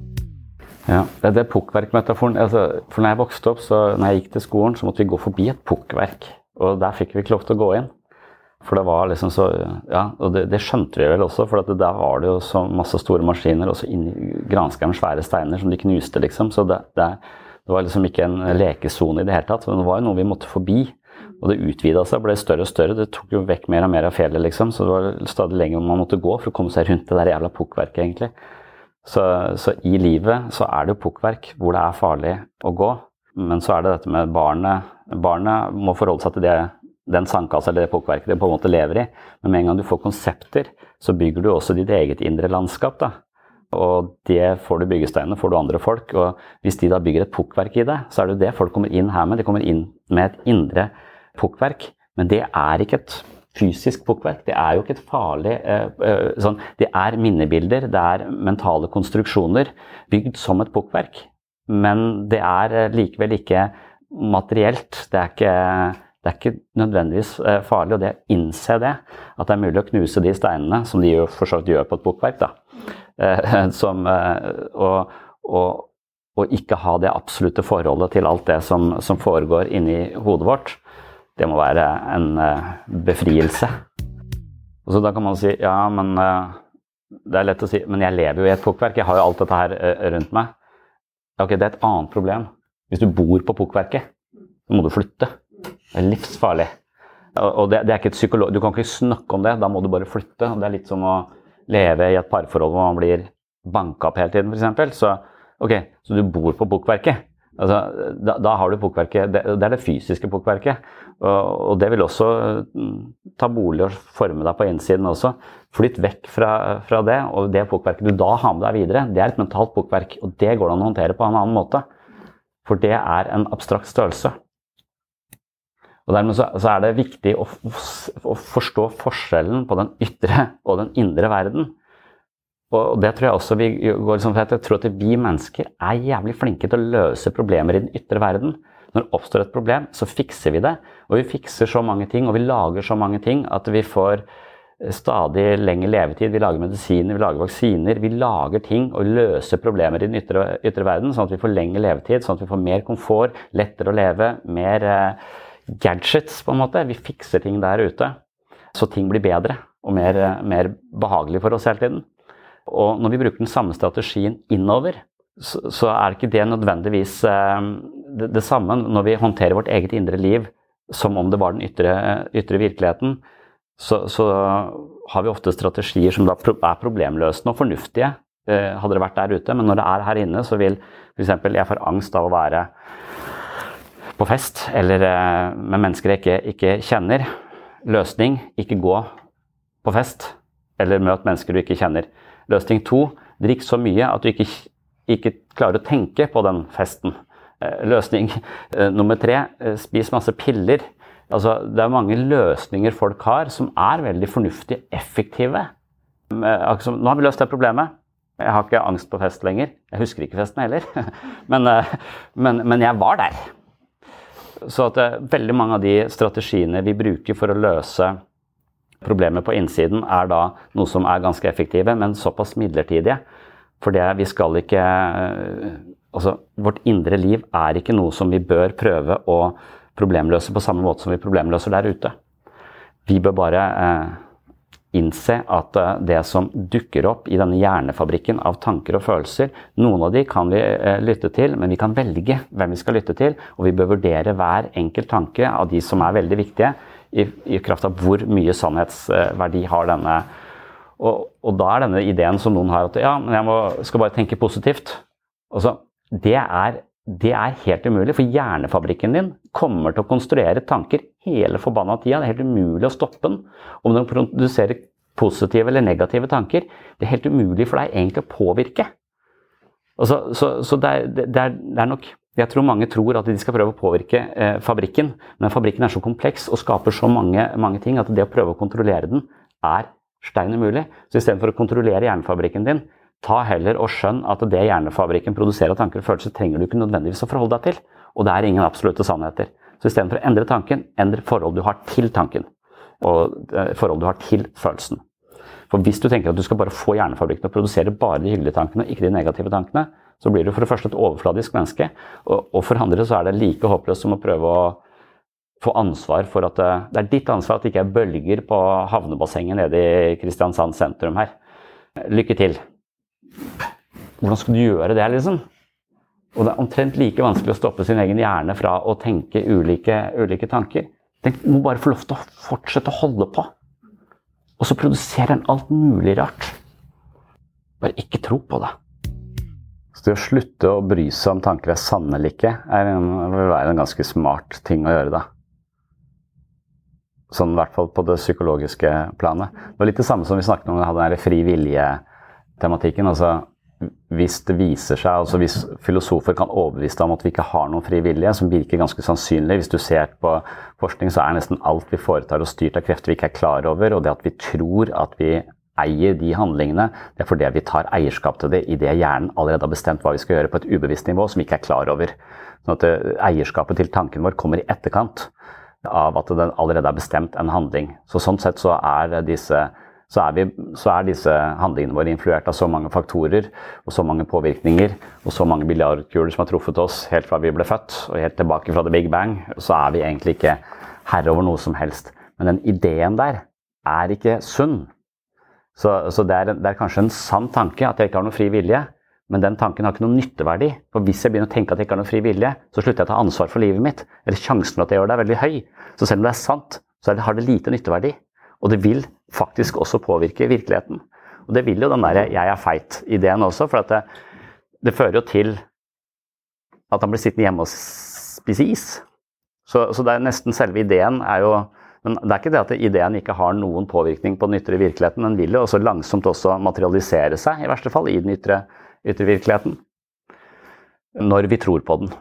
si det. Ja, det er pukkverkmetaforen. Altså, for når jeg vokste opp, så når jeg gikk til skolen, så måtte vi gå forbi et pukkverk. Og der fikk vi ikke lov til å gå inn. For det var liksom så Ja, og det, det skjønte vi vel også, for der var det jo så masse store maskiner, og så inni granskauen svære steiner som de knuste, liksom. Så det, det, det var liksom ikke en lekesone i det hele tatt. Men det var jo noe vi måtte forbi. Og det utvida seg, ble større og større. Det tok jo vekk mer og mer av fjellet, liksom. Så det var stadig lenger man måtte gå for å komme seg rundt det der jævla pukkverket, egentlig. Så, så, i livet så er det jo pukkverk hvor det er farlig å gå. Men så er det dette med barnet. Barnet må forholde seg til det, den sandkassa eller det pukkverket det på en måte lever i. Men med en gang du får konsepter, så bygger du også ditt eget indre landskap. da. Og det får du byggesteinene, får du andre folk. Og hvis de da bygger et pukkverk i det, så er det jo det folk kommer inn her med. De kommer inn med et indre pukkverk. Men det er ikke et fysisk pukkverk. Det er jo ikke et farlig eh, eh, sånn, Det er minnebilder, det er mentale konstruksjoner bygd som et pukkverk. Men det er eh, likevel ikke materielt. Det er ikke, det er ikke nødvendigvis farlig. Og det å innse det, at det er mulig å knuse de steinene, som de jo for så vidt gjør på et pukkverk, da, eh, [laughs] som, og, og, og, ikke ha det absolutte forholdet til alt det som, som foregår inni hodet vårt, det må være en uh, befrielse. Og så da kan man si ja, men eh, det er lett å si, men jeg lever jo i et pukkverk. Jeg har jo alt dette her eh, rundt meg. Ok, det er et annet problem. Hvis du bor på pukkverket, så må du flytte. Det er livsfarlig. Og det, det er ikke et psykolog... Du kan ikke snakke om det, da må du bare flytte. Det er litt som å leve i et parforhold hvor man blir banka opp hele tiden, f.eks. Så ok, så du bor på pukkverket. Altså, da, da, har du pukkverket det, det, er det fysiske pukkverket. Og, og, det vil også mm, ta bolig og forme deg på innsiden også. Flytt vekk fra, fra det, og det pukkverket du da har med deg videre, det er et mentalt pukkverk. Og det går det an å håndtere på en annen måte. For det er en abstrakt størrelse. Og Dermed så, så er det viktig å, å, forstå forskjellen på den ytre og den indre verden. Og det tror jeg også vi går liksom, Jeg tror at vi mennesker er jævlig flinke til å løse problemer i den ytre verden. Når det oppstår et problem, så fikser vi det. Og vi fikser så mange ting, og vi lager så mange ting at vi får stadig lengre levetid. Vi lager medisiner, vi lager vaksiner. Vi lager ting og løser problemer i den ytre, ytre verden, sånn at vi får lengre levetid, sånn at vi får mer komfort, lettere å leve, mer eh, gadgets, på en måte. Vi fikser ting der ute. Så ting blir bedre og mer, mer behagelig for oss hele tiden. Og når vi bruker den samme strategien innover, så, så er ikke det nødvendigvis eh, det, det, samme når vi håndterer vårt eget indre liv som om det var den ytre, ytre virkeligheten. Så, så, har vi ofte strategier som er problemløsende og fornuftige, eh, hadde det vært der ute. Men når det er her inne, så vil f.eks. jeg får angst av å være på fest eller eh, med mennesker jeg ikke, ikke kjenner. Løsning ikke gå på fest eller møt mennesker du ikke kjenner. Løsning to drikk så mye at du ikke, ikke klarer å tenke på den festen. Eh, løsning eh, nummer tre eh, spis masse piller. Altså, det er mange løsninger folk har som er veldig fornuftige, effektive. Nå har vi løst det problemet. Jeg har ikke angst på fest lenger. Jeg husker ikke festen heller. [laughs] Men, men, men jeg var der. Så at veldig mange av de strategiene vi bruker for å løse Problemet på innsiden er da noe som er ganske effektive, men såpass midlertidige. For det vi skal ikke Altså, vårt indre liv er ikke noe som vi bør prøve å problemløse på samme måte som vi problemløser der ute. Vi bør bare eh, innse at eh, det som dukker opp i denne hjernefabrikken av tanker og følelser, noen av de kan vi eh, lytte til, men vi kan velge hvem vi skal lytte til. Og vi bør vurdere hver enkelt tanke av de som er veldig viktige, i, i, kraft av hvor mye sannhetsverdi har denne. Og, og, da er denne ideen som noen har, at ja, men jeg må, skal bare tenke positivt. Altså, det, er, det er helt umulig, for hjernefabrikken din kommer til å konstruere tanker hele forbanna tida. Det er helt umulig å stoppe den. Om den produserer positive eller negative tanker, det er helt umulig for deg egentlig å påvirke. Altså, så, så det, er, det, er, det, er, nok jeg tror mange tror at de skal prøve å påvirke eh, fabrikken, men fabrikken er så kompleks og skaper så mange, mange, ting at det å prøve å kontrollere den er stein umulig. Så istedenfor å kontrollere hjernefabrikken din, ta heller og skjønn at det hjernefabrikken produserer av tanker og følelser, trenger du ikke nødvendigvis å forholde deg til. Og det er ingen absolutte sannheter. Så istedenfor å endre tanken, endre forhold du har til tanken. Og eh, forhold du har til følelsen. For hvis du tenker at du skal bare få hjernefabrikken til å produsere bare de hyggelige tankene, ikke de negative tankene, så blir du for det første et overfladisk menneske. Og, og for andre så er det like håpløst som å prøve å få ansvar for at det, det er ditt ansvar at det ikke er bølger på havnebassenget nede i Kristiansand sentrum her. Lykke til. Hvordan skal du gjøre det, liksom? Og det er omtrent like vanskelig å stoppe sin egen hjerne fra å tenke ulike, ulike tanker. Den må bare få lov til å fortsette å holde på. Og så produserer den alt mulig rart. Bare ikke tro på det. Så det å slutte å bry seg om tanker er sanne eller ikke, vil være en ganske smart ting å gjøre, da. Sånn i hvert fall på det psykologiske planet. Det var litt det samme som vi snakket om da vi hadde den fri vilje-tematikken. altså hvis det viser seg, altså hvis filosofer kan overbevise deg om at vi ikke har noen fri vilje, som virker ganske sannsynlig Hvis du ser på forskning, så er nesten alt vi foretar oss styrt av krefter vi ikke er klar over. Og det at vi tror at vi eier de handlingene, det er fordi vi tar eierskap til det idet hjernen allerede har bestemt hva vi skal gjøre på et ubevisst nivå som vi ikke er klar over. Sånn at eh, Eierskapet til tanken vår kommer i etterkant av at den allerede har bestemt en handling. Så Sånn sett så er, disse, så, er vi, så er disse handlingene våre influert av så mange faktorer og så mange påvirkninger og så mange biljardkuler som har truffet oss helt fra vi ble født og helt tilbake fra the big bang, så er vi egentlig ikke herre over noe som helst. Men den ideen der er ikke sunn. Så, så det, er, det, er, kanskje en sann tanke at jeg ikke har noen fri vilje, men den tanken har ikke noen nytteverdi. For hvis jeg begynner å tenke at jeg ikke har noen fri vilje, så slutter jeg å ta ansvar for livet mitt. Eller sjansen for at jeg gjør det, er veldig høy. Så selv om det er sant, så har det lite nytteverdi. Og det vil faktisk også påvirke virkeligheten. Og det vil jo den derre 'jeg er feit'-ideen også, for det, det, fører jo til at han blir sittende hjemme og spise is. Så, så det er nesten selve ideen er jo men det er ikke det at ideen ikke har noen påvirkning på den ytre virkeligheten. Den vil jo også langsomt også materialisere seg, i verste fall, i den ytre, ytre virkeligheten. Når vi tror på den.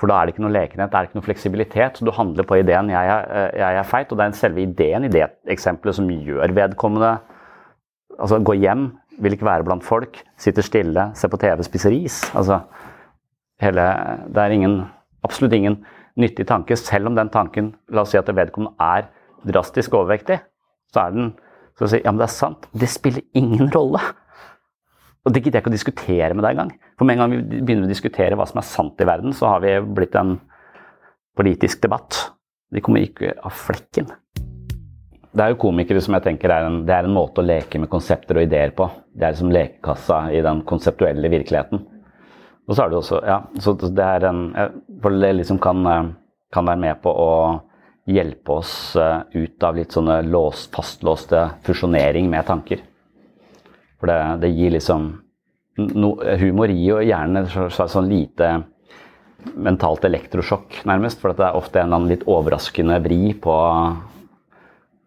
For da er det ikke noe lekenhet, det er ikke noe fleksibilitet. Du handler på ideen 'jeg er, jeg er feit', og det er selve ideen i det eksempelet som gjør vedkommende Altså gå hjem, vil ikke være blant folk, sitter stille, ser på TV, spiser is. Altså hele Det er ingen, absolutt ingen nyttig tanke, selv om den tanken La oss si at vedkommende er drastisk overvektig. Så er den så å si, Ja, men det er sant. Det spiller ingen rolle. Og det gidder jeg ikke å diskutere med deg engang. For med en gang vi begynner å diskutere hva som er sant i verden, så har vi blitt en politisk debatt. De kommer ikke av flekken. Det er jo komikere som jeg tenker er en, det er en måte å leke med konsepter og ideer på. Det er som lekekassa i den konseptuelle virkeligheten. Og så er det også Ja, så det er en For det liksom kan, kan være med på å hjelpe oss eh, ut av litt sånne lås, fastlåste fusjonering med tanker. For det, det gir liksom no, Humor gir jo gjerne sånn lite mentalt elektrosjokk, nærmest. For det er ofte en annen litt overraskende vri på,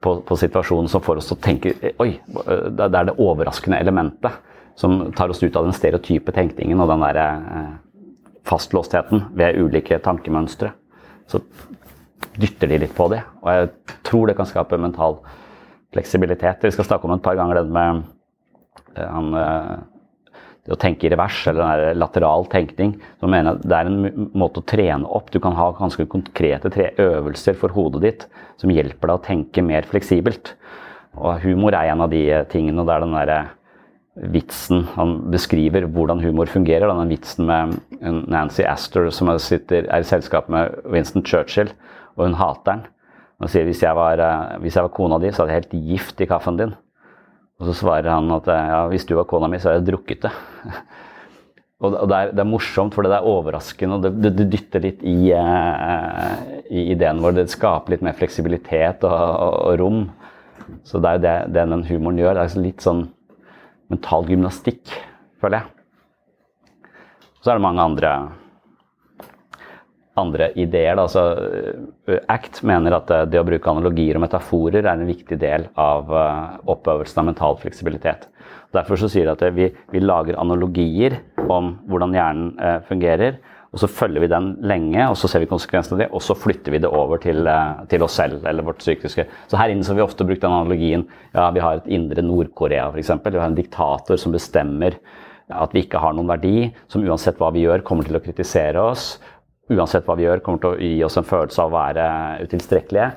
på, på situasjonen som får oss til å tenke Oi, det er det overraskende elementet som tar oss ut av den stereotype tenkningen og den der eh, fastlåstheten ved ulike tankemønstre. Så dytter de litt på det, og jeg tror det kan skape mental fleksibilitet. Vi skal snakke om et par ganger den med eh, han, eh, det å tenke i revers, eller lateral tenkning. så mener Det er en måte å trene opp. Du kan ha ganske konkrete tre øvelser for hodet ditt som hjelper deg å tenke mer fleksibelt. Og humor er en av de tingene. og det er den der vitsen Han beskriver hvordan humor fungerer. Den vitsen med Nancy Astor som sitter, er i selskap med Winston Churchill, og hun hater han. Han sier hvis jeg, var, eh, hvis jeg var kona di, så hadde jeg helt gift i kaffen din. Og så svarer han at eh, ja, hvis du var kona mi, så hadde jeg drukket det. [laughs] og det er, det er, morsomt, for det er overraskende, og det, det dytter litt i, eh, i, ideen vår. Det skaper litt mer fleksibilitet og, og, og rom. Så det er jo det, det den humoren gjør. Det er litt sånn mental gymnastikk, føler jeg. Så er det mange andre, andre ideer. Da. Altså, eh, ACT mener at eh, det å bruke analogier og metaforer er en viktig del av eh, oppøvelsen av mental fleksibilitet. Derfor så sier de at vi, vi lager analogier om hvordan hjernen fungerer og så følger vi den lenge, og så ser vi konsekvensene av det, og så flytter vi det over til, eh, til oss selv eller vårt psykiske. Så her inne så har vi ofte brukt den analogien ja, vi har et indre Nord-Korea f.eks. Vi har en diktator som bestemmer at vi ikke har noen verdi, som uansett hva vi gjør, kommer til å kritisere oss. Uansett hva vi gjør, kommer til å gi oss en følelse av å være utilstrekkelige.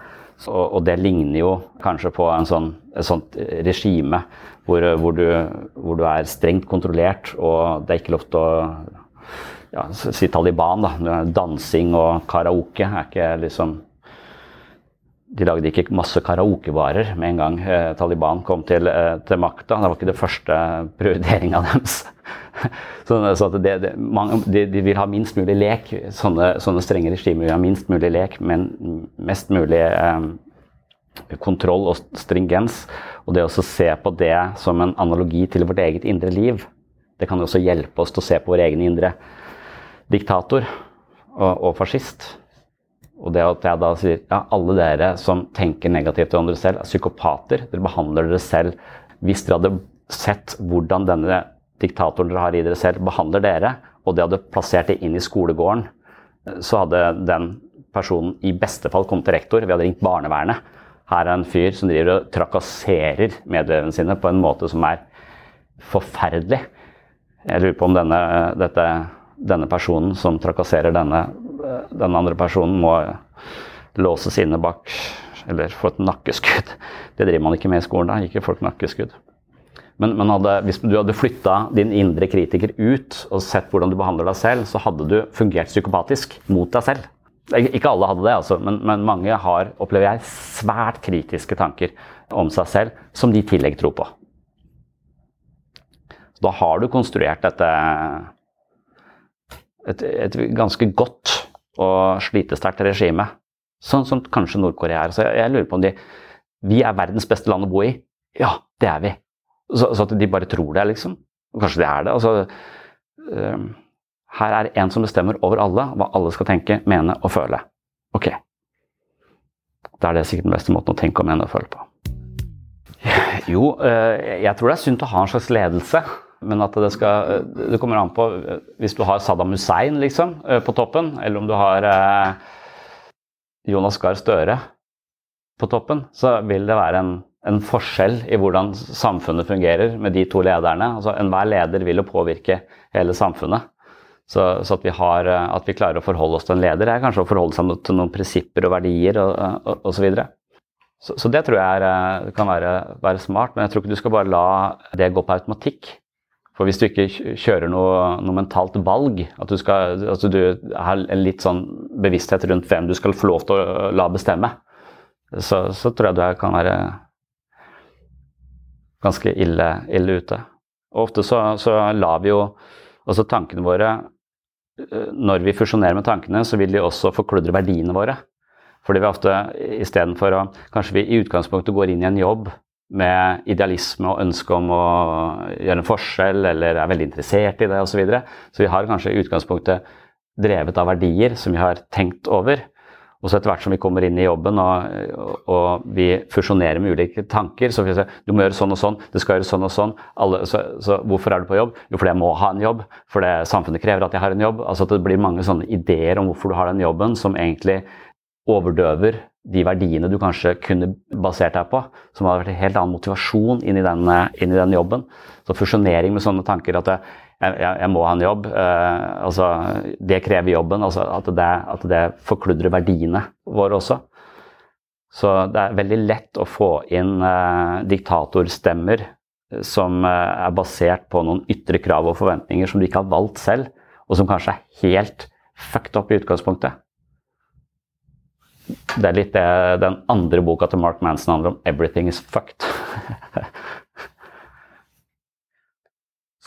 Så, og det ligner jo kanskje på en sånn, et sånt regime hvor, hvor, du, hvor du er strengt kontrollert, og det er ikke lov til å ja, si Taliban, da. Dansing og karaoke er ikke liksom De lagde ikke masse karaokevarer med en gang eh, Taliban kom til, eh, til makta. Det var ikke det første prioriteringa [laughs] deres. så, så det, det, man, de, de, vil ha minst mulig lek. Sånne, sånne strenge regimer vil ha minst mulig lek, men mest mulig eh, kontroll og stringens. Og det å se på det som en analogi til vårt eget indre liv, det kan også hjelpe oss til å se på vår egen indre diktator og, og fascist. Og det at jeg da sier ja, alle dere som tenker negativt om dere selv, er psykopater. Dere behandler dere selv Hvis dere hadde sett hvordan denne diktatoren dere har i dere selv, behandler dere, og de hadde plassert det inn i skolegården, så hadde den personen i beste fall kommet til rektor. Vi hadde ringt barnevernet. Her er en fyr som driver og trakasserer medlevene sine på en måte som er forferdelig. Jeg lurer på om denne, dette denne personen som trakasserer denne, den andre personen, må låses inne bak eller få et nakkeskudd. [laughs] Det driver man ikke med i skolen. da, ikke folk nakkeskudd. Men, men hadde, hvis du hadde flytta din indre kritiker ut og sett hvordan du behandler deg selv, så hadde du fungert psykopatisk mot deg selv. Ikke alle hadde det, altså, men, men, mange har, opplever jeg, svært kritiske tanker om seg selv som de i tillegg tror på. Da har du konstruert dette et, et ganske godt og slitesterkt regime. Sånn som kanskje Nord-Korea er. Så jeg, jeg, lurer på om de Vi er verdens beste land å bo i. Ja, det er vi. Så, så at de bare tror det, liksom. Kanskje det er det. Altså, uh, her er en som bestemmer over alle, hva alle skal tenke, mene og føle. Ok. Da er det sikkert den beste måten å tenke og mene og føle på. Jo, uh, jeg tror det er sunt å ha en slags ledelse. Men at det skal Det kommer an på Hvis du har Saddam Hussein liksom, uh, på toppen, eller om du har Jonas Gahr Støre på toppen, så vil det være en, en, forskjell i hvordan samfunnet fungerer med de to lederne. Altså, Enhver leder vil jo påvirke hele samfunnet. Så, så at, vi har, at, vi klarer å forholde oss til en leder, er kanskje å forholde seg til noen prinsipper og verdier osv. Så, så det tror jeg er, kan være, være, smart, men jeg tror ikke du skal bare la det gå på automatikk. For hvis du ikke kjører noe, noe mentalt valg, at du, skal, at du har en litt sånn bevissthet rundt hvem du skal få lov til å la bestemme, så, så tror jeg du kan være ganske ille, ille ute. Og ofte så, så lar vi jo også tankene våre eh, Når vi fusjonerer med tankene, så vil de også forkludre verdiene våre. Fordi vi ofte istedenfor å Kanskje vi i utgangspunktet går inn i en jobb med idealisme og ønske om å gjøre en forskjell, eller er veldig interessert i det osv. Så, videre. så vi har kanskje i utgangspunktet drevet av verdier som vi har tenkt over. Og så etter hvert som vi kommer inn i jobben og, og, vi fusjonerer med ulike tanker så vi si du må gjøre sånn og sånn, det skal gjøre sånn og sånn. Alle, så, så, hvorfor er du på jobb? Jo, fordi jeg må ha en jobb. Fordi samfunnet krever at jeg har en jobb. Altså at Det blir mange sånne ideer om hvorfor du har den jobben, som egentlig overdøver de verdiene du kanskje kunne basert deg på, som hadde vært en helt annen motivasjon inn i den, inn i den jobben. Så fusjonering med sånne tanker at jeg, jeg, jeg må ha en jobb, eh, altså, det krever jobben. Altså, at, det, at det forkludrer verdiene våre også. Så det er veldig lett å få inn eh, diktatorstemmer som eh, er basert på noen ytre krav og forventninger som du ikke har valgt selv, og som kanskje er helt fucked up i utgangspunktet. Det er litt det den andre boka til Mark Manson handler om. 'Everything is fucked'. [laughs]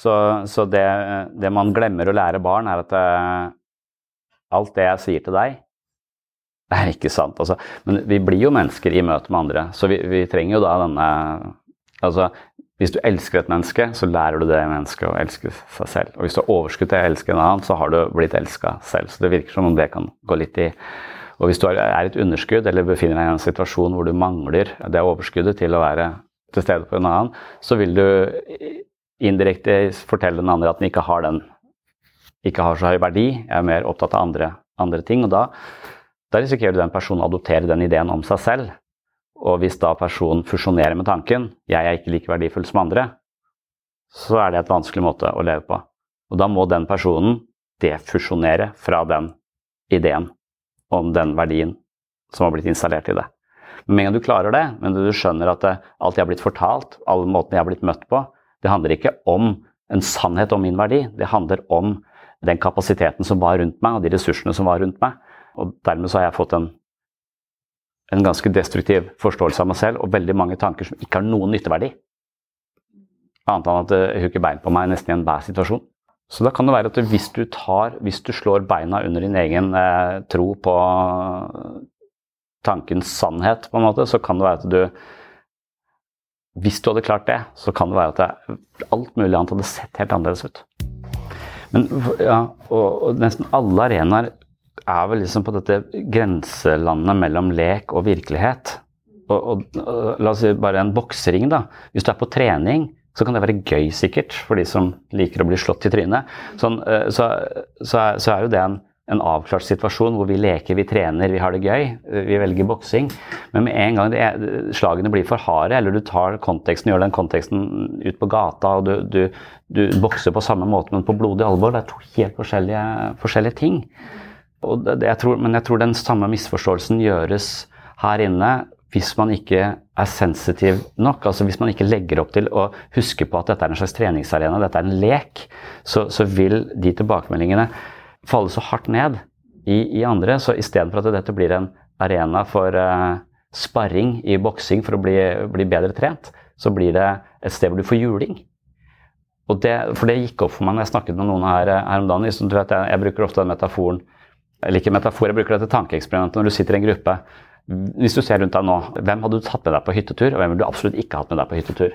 så, så det, det, man glemmer å lære barn, er at eh, alt det jeg sier til deg, er ikke sant. Altså, men vi blir jo mennesker i møte med andre, så vi, vi trenger jo da denne Altså, hvis du elsker et menneske, så lærer du det mennesket å elske seg selv. Og hvis du har overskudd til å elske en annen, så har du blitt elska selv. Så det virker som om det kan gå litt i og hvis du er et underskudd eller befinner deg i en situasjon hvor du mangler det overskuddet til å være til stede på en annen, så vil du indirekte fortelle den andre at den ikke har den ikke har så høy verdi, jeg er mer opptatt av andre, andre ting. Og da, da risikerer du den personen å adoptere den ideen om seg selv. Og hvis da personen fusjonerer med tanken 'jeg er ikke like verdifull som andre', så er det et vanskelig måte å leve på. Og da må den personen defusjonere fra den ideen om den verdien som har blitt installert i det. Men med en gang du klarer det, men du skjønner at det, alt jeg har blitt fortalt, alle måtene jeg har blitt møtt på, det handler ikke om en sannhet om min verdi. Det handler om den kapasiteten som var rundt meg, og de ressursene som var rundt meg. Og dermed så har jeg fått en, en ganske destruktiv forståelse av meg selv, og veldig mange tanker som ikke har noen nytteverdi. Annet enn at det hooker bein på meg nesten i enhver situasjon. Så da kan det være at hvis du, tar, hvis du slår beina under din egen eh, tro på tankens sannhet, på en måte, så kan det være at du Hvis du hadde klart det, så kan det være at det, alt mulig annet hadde sett helt annerledes ut. Men, ja, og, og nesten alle arenaer er vel liksom på dette grenselandet mellom lek og virkelighet. Og, og, og, la oss si bare en boksering, da. Hvis du er på trening, så kan det være gøy, sikkert, for de som liker å bli slått i trynet. Sånn, eh, så, så, er, så, er, jo det en, en, avklart situasjon hvor vi leker, vi trener, vi har det gøy. Eh, vi velger boksing. Men med en gang er, slagene blir for harde, eller du tar konteksten, gjør den konteksten ut på gata, og du, du, du bokser på samme måte, men på blodig alvor, det er to helt forskjellige, forskjellige ting. Det, jeg tror, men jeg tror den samme misforståelsen gjøres her inne hvis man ikke er sensitiv nok, altså hvis man ikke legger opp til å huske på at dette er en slags treningsarena, dette er en lek, så, så vil de tilbakemeldingene falle så hardt ned i, i andre. Så istedenfor at dette blir en arena for uh, sparring i boksing for å bli, bli, bedre trent, så blir det et sted hvor du får juling. Og det, for det gikk opp for meg når jeg snakket med noen her, her om dagen. Liksom, vet, jeg, jeg, bruker ofte den metaforen eller ikke metafor, jeg bruker dette tankeeksperimentet når du sitter i en gruppe. Hvis du ser rundt deg nå, hvem hadde du tatt med deg på hyttetur, og hvem ville du absolutt ikke hatt med deg på hyttetur?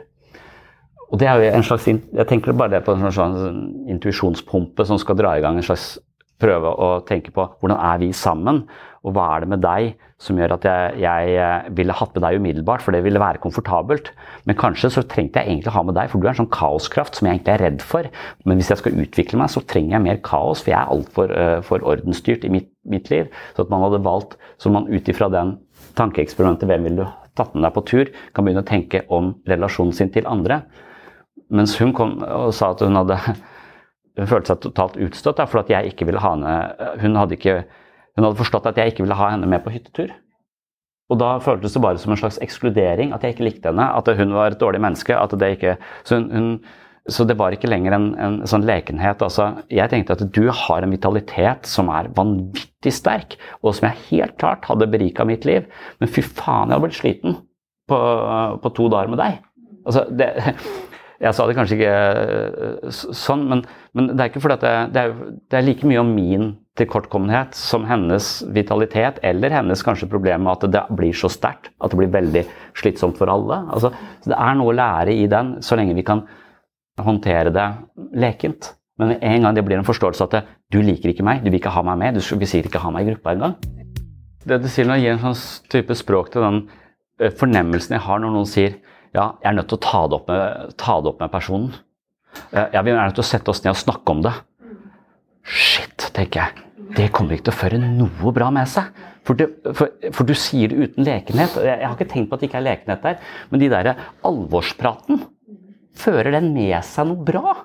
Og det er jo en slags, Jeg tenker bare det på en slags intuisjonspumpe som skal dra i gang en slags prøve å tenke på hvordan er vi sammen, og hva er det med deg som gjør at jeg, jeg eh, ville hatt med deg umiddelbart, for det ville være komfortabelt. Men kanskje så trengte jeg egentlig ha med deg, for du er en sånn kaoskraft som jeg egentlig er redd for. Men hvis jeg skal utvikle meg, så trenger jeg mer kaos, for jeg er altfor uh, for ordensstyrt i mitt, mitt, liv. Så at man hadde valgt, så man ut ifra den tankeeksperimentet, hvem ville du tatt med deg på tur, kan begynne å tenke om relasjonen sin til andre. Mens hun kom og sa at hun hadde hun følte seg totalt utstøtt for at jeg ikke ville ha henne hun hadde, ikke, hun hadde forstått at jeg ikke ville ha henne med på hyttetur. Og da føltes det bare som en slags ekskludering, at jeg ikke likte henne. At hun var et dårlig menneske. Det ikke, så, hun, hun, så, det var ikke lenger en, en sånn lekenhet. Altså, jeg tenkte at du har en vitalitet som er vanvittig sterk, og som jeg helt klart hadde berika mitt liv. Men fy faen, jeg har blitt sliten på, på to dager med deg. Altså, det, [laughs] jeg sa det kanskje ikke eh, sånn, men, men det er ikke fordi at det, det, er, det er like mye om min tilkortkommenhet som hennes vitalitet, eller hennes kanskje problem med at det blir så sterkt at det blir veldig slitsomt for alle. Altså, det er noe å lære i den, så lenge vi kan håndtere det lekent. Men en gang det blir en forståelse at det, du liker ikke meg, du vil ikke ha meg med, du vil sikkert ikke ha meg i gruppa engang. Det du sier jeg gir en sånn type språk til den eh, fornemmelsen jeg har når noen sier ja, jeg er nødt til å ta det opp med, ta det opp med personen. Eh, ja, vi er nødt til å sette oss ned og snakke om det. Shit, tenker jeg. Det kommer ikke til å føre noe bra med seg. For, det, for, for du sier det uten lekenhet. Jeg, har ikke tenkt på at det ikke er lekenhet der, men de der alvorspraten, fører den med seg noe bra?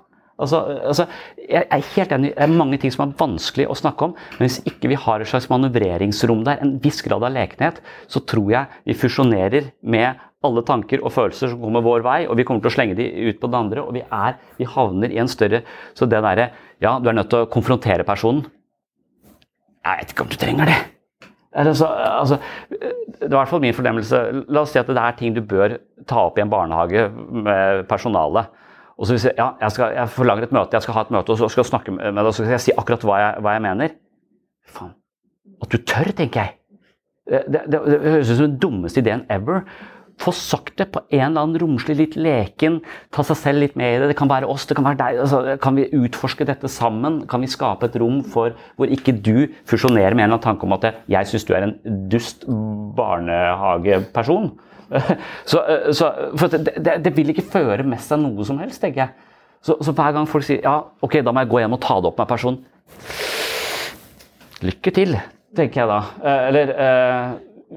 Altså, altså, jeg er helt enig, Det er mange ting som er vanskelig å snakke om, men hvis ikke vi har et slags manøvreringsrom der, en viss grad av lekenhet, så tror jeg vi fusjonerer med alle tanker og følelser som kommer vår vei, og vi kommer til å slenge de ut på den andre, og vi, er, vi havner i en større Så det derre Ja, du er nødt til å konfrontere personen. Jeg vet ikke om du trenger det. Altså, altså, det er i hvert fall min fornemmelse. La oss si at det er ting du bør ta opp i en barnehage med personalet. Og så hvis jeg, ja, jeg, skal, jeg forlanger et møte, jeg skal ha et møte og så skal jeg snakke med deg og så skal jeg si akkurat hva jeg, hva jeg mener. Faen. At du tør, tenker jeg. Det, det, det, høres ut som den dummeste ideen ever få sagt det på en eller annen romslig, litt leken, ta seg selv litt med i det. Det kan være oss, det kan være deg. Altså, kan vi utforske dette sammen? Kan vi skape et rom for hvor ikke du fusjonerer med en eller annen tanke om at jeg syns du er en dust barnehageperson? [laughs] Så, så, for det, det, det, vil ikke føre med seg noe som helst, tenker jeg. Så, så, hver gang folk sier ja, ok, da må jeg gå hjem og ta det opp med en person', Lykke til, tenker jeg da. Eh, eller eh,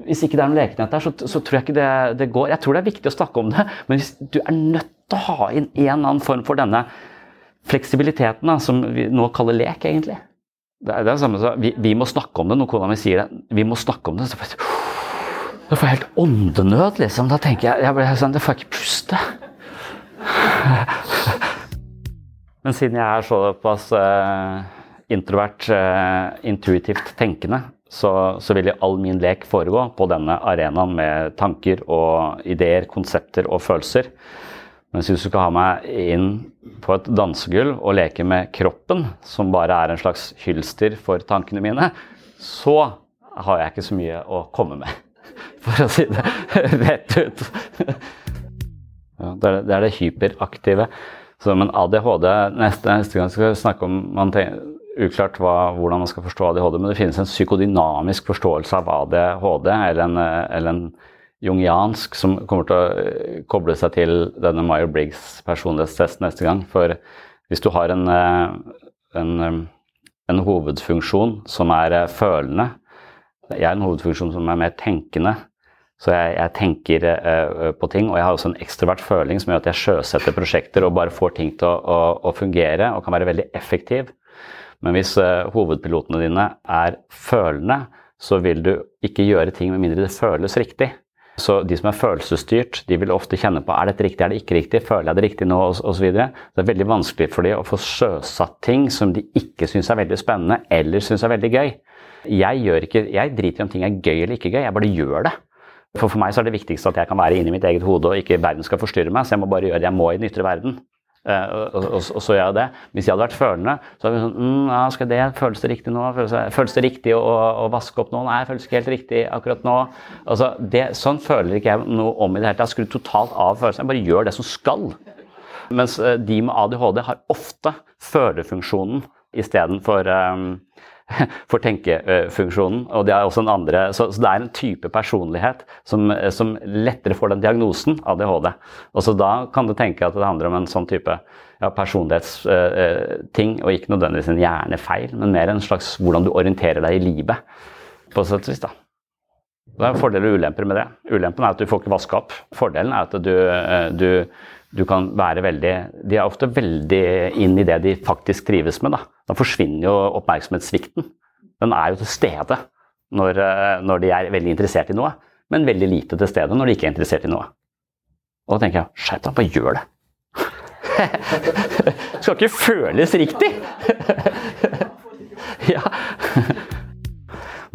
hvis ikke det er noen lekenhet der, så, så, tror jeg ikke det, det, går. Jeg tror det er viktig å snakke om det, men hvis du er nødt til å ha inn en eller annen form for denne fleksibiliteten, da, som vi nå kaller lek, egentlig. Det er det samme som vi, vi, må snakke om det når kona mi sier det. Vi må snakke om det. Så får jeg, jeg får helt åndenød, liksom. Da tenker jeg, jeg sånn, får jeg ikke puste. Men siden jeg er såpass uh, introvert, uh, intuitivt tenkende, så, så, vil all min lek foregå på denne arenaen med tanker og ideer, konsepter og følelser. Mens hvis du skal ha meg inn på et dansegulv og leke med kroppen, som bare er en slags hylster for tankene mine, så har jeg ikke så mye å komme med. [laughs] For å si det [laughs] rett ut. Ja, det, er, det, er, hyperaktive. Så, men ADHD Neste, neste gang skal vi snakke om man tenker, uklart hva, hvordan man skal forstå ADHD, men det finnes en psykodynamisk forståelse av ADHD, eller en, eller en jungiansk, som kommer til å eh, koble seg til denne Meyer-Briggs personlighetstest neste gang. For hvis du har en, eh, en, eh, en hovedfunksjon som er følende Jeg er en hovedfunksjon som er mer tenkende. Så jeg, jeg tenker uh, på ting, og jeg har også en ekstrovert føling som gjør at jeg sjøsetter prosjekter og bare får ting til å, å, å fungere og kan være veldig effektiv. Men hvis uh, hovedpilotene dine er følende, så vil du ikke gjøre ting med mindre det føles riktig. Så de som er følelsesstyrt, de vil ofte kjenne på er dette riktig, er det ikke riktig, føler jeg det riktig nå, osv. Det er veldig vanskelig for dem å få sjøsatt ting som de ikke syns er veldig spennende eller syns er veldig gøy. Jeg, ikke, jeg driter i om ting er gøy eller ikke gøy, jeg bare gjør det. For for meg så er det viktigste at jeg kan være inni mitt eget hode og ikke verden skal forstyrre meg, så jeg må bare gjøre det jeg må i den ytre verden. Eh, og, og, og, så gjør jeg det. Hvis jeg hadde vært følende, så hadde jeg sånn mm, ja, skal det, Føles det riktig nå? Føles det, riktig å, å, vaske opp nå? Nei, føles ikke helt riktig akkurat nå. Altså, det, sånn føler ikke jeg noe om i det hele tatt. Skru totalt av følelsen. Jeg bare gjør det som skal. Mens eh, de med ADHD har ofte følefunksjonen istedenfor um, [laughs] for tenkefunksjonen. og det er også en andre, så, så, det er en type personlighet som, som, lettere får den diagnosen ADHD. Og så Da kan du tenke at det handler om en sånn type ja, personlighetsting, uh, og ikke nødvendigvis en hjernefeil, men mer en slags hvordan du orienterer deg i livet. på sett og vis da. Det er fordeler og ulemper med det. Ulempen er at du får ikke vaska opp. Fordelen er at du, du du kan være veldig De er ofte veldig inn i det de faktisk trives med. Da, da forsvinner jo oppmerksomhetssvikten. Den er jo til stede når, eh, når, de er veldig interessert i noe, men veldig lite til stede når de ikke er interessert i noe. Og da tenker jeg skjerp deg, bare gjør det. det [laughs] skal ikke føles riktig! [laughs] ja.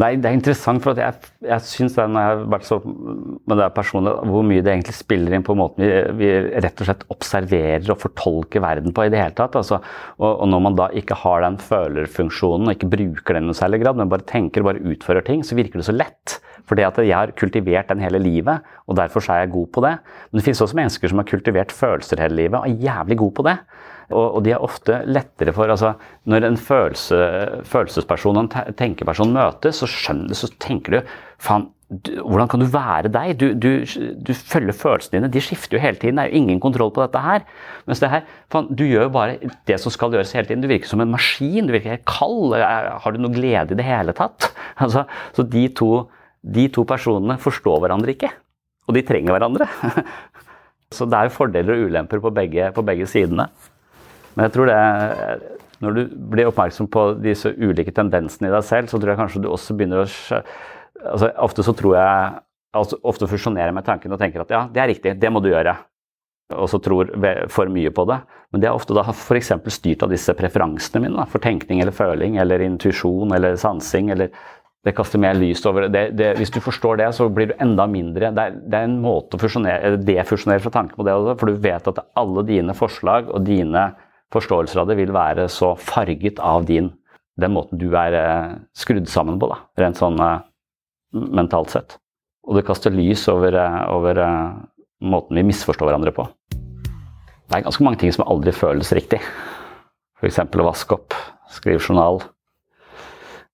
Nei, det er interessant, for jeg, jeg syns når jeg har vært så med det personlig, hvor mye det egentlig spiller inn på måten vi, vi, rett og slett observerer og fortolker verden på i det hele tatt. Altså, og, og, når man da ikke har den følerfunksjonen og ikke bruker den i noe særlig grad, men bare tenker og bare utfører ting, så virker det så lett. Fordi at jeg har kultivert den hele livet, og derfor er jeg god på det. Men det finnes også mennesker som har kultivert følelser hele livet og er jævlig god på det. Og, og, de er ofte lettere for altså, Når en følelse, følelsesperson og en tenkeperson møtes, så, skjønner, så tenker du faen, hvordan kan du være deg? Du, du, du, følger følelsene dine. De skifter jo hele tiden. Det er jo ingen kontroll på dette her. Mens det her, faen, du gjør jo bare det som skal gjøres hele tiden. Du virker som en maskin. Du virker helt kald. Har du noe glede i det hele tatt? [laughs] Altså, så de to, de to personene forstår hverandre ikke. Og de trenger hverandre. [laughs] Så det er jo fordeler og ulemper på begge, på begge sidene. Men jeg tror det Når du blir oppmerksom på disse ulike tendensene i deg selv, så tror jeg kanskje du også begynner å altså Ofte så tror jeg altså Ofte fusjonerer jeg med tanken og tenker at ja, det er riktig, det må du gjøre. Og så tror for mye på det. Men det er ofte da f.eks. styrt av disse preferansene mine. Da, for tenkning eller føling eller intuisjon eller sansing. eller det kaster mer lys over det. det. Hvis du forstår det, så blir du enda mindre Det er, det er en måte å defusjonere fra tanken på det for du vet at alle dine forslag og dine forståelser av det vil være så farget av din, den måten du er eh, skrudd sammen på, da, rent sånn eh, mentalt sett. Og det kaster lys over, eh, over måten vi misforstår hverandre på. Det er ganske mange ting som aldri føles riktig. F.eks. å vaske opp, skrive journal,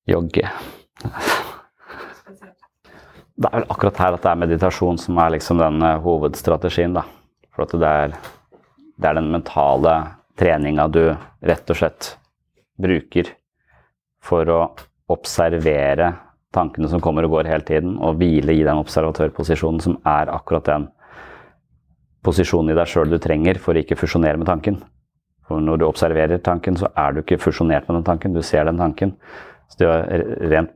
jogge. Det er vel akkurat her at det er meditasjon som er liksom den hovedstrategien. da. For at det er, det er den mentale treninga du rett og slett bruker for å observere tankene som kommer og går hele tiden, og hvile i den observatørposisjonen som er akkurat den posisjonen i deg sjøl du trenger for å ikke fusjonere med tanken. For når du observerer tanken, så er du ikke fusjonert med den tanken, du ser den tanken. Så det, rent,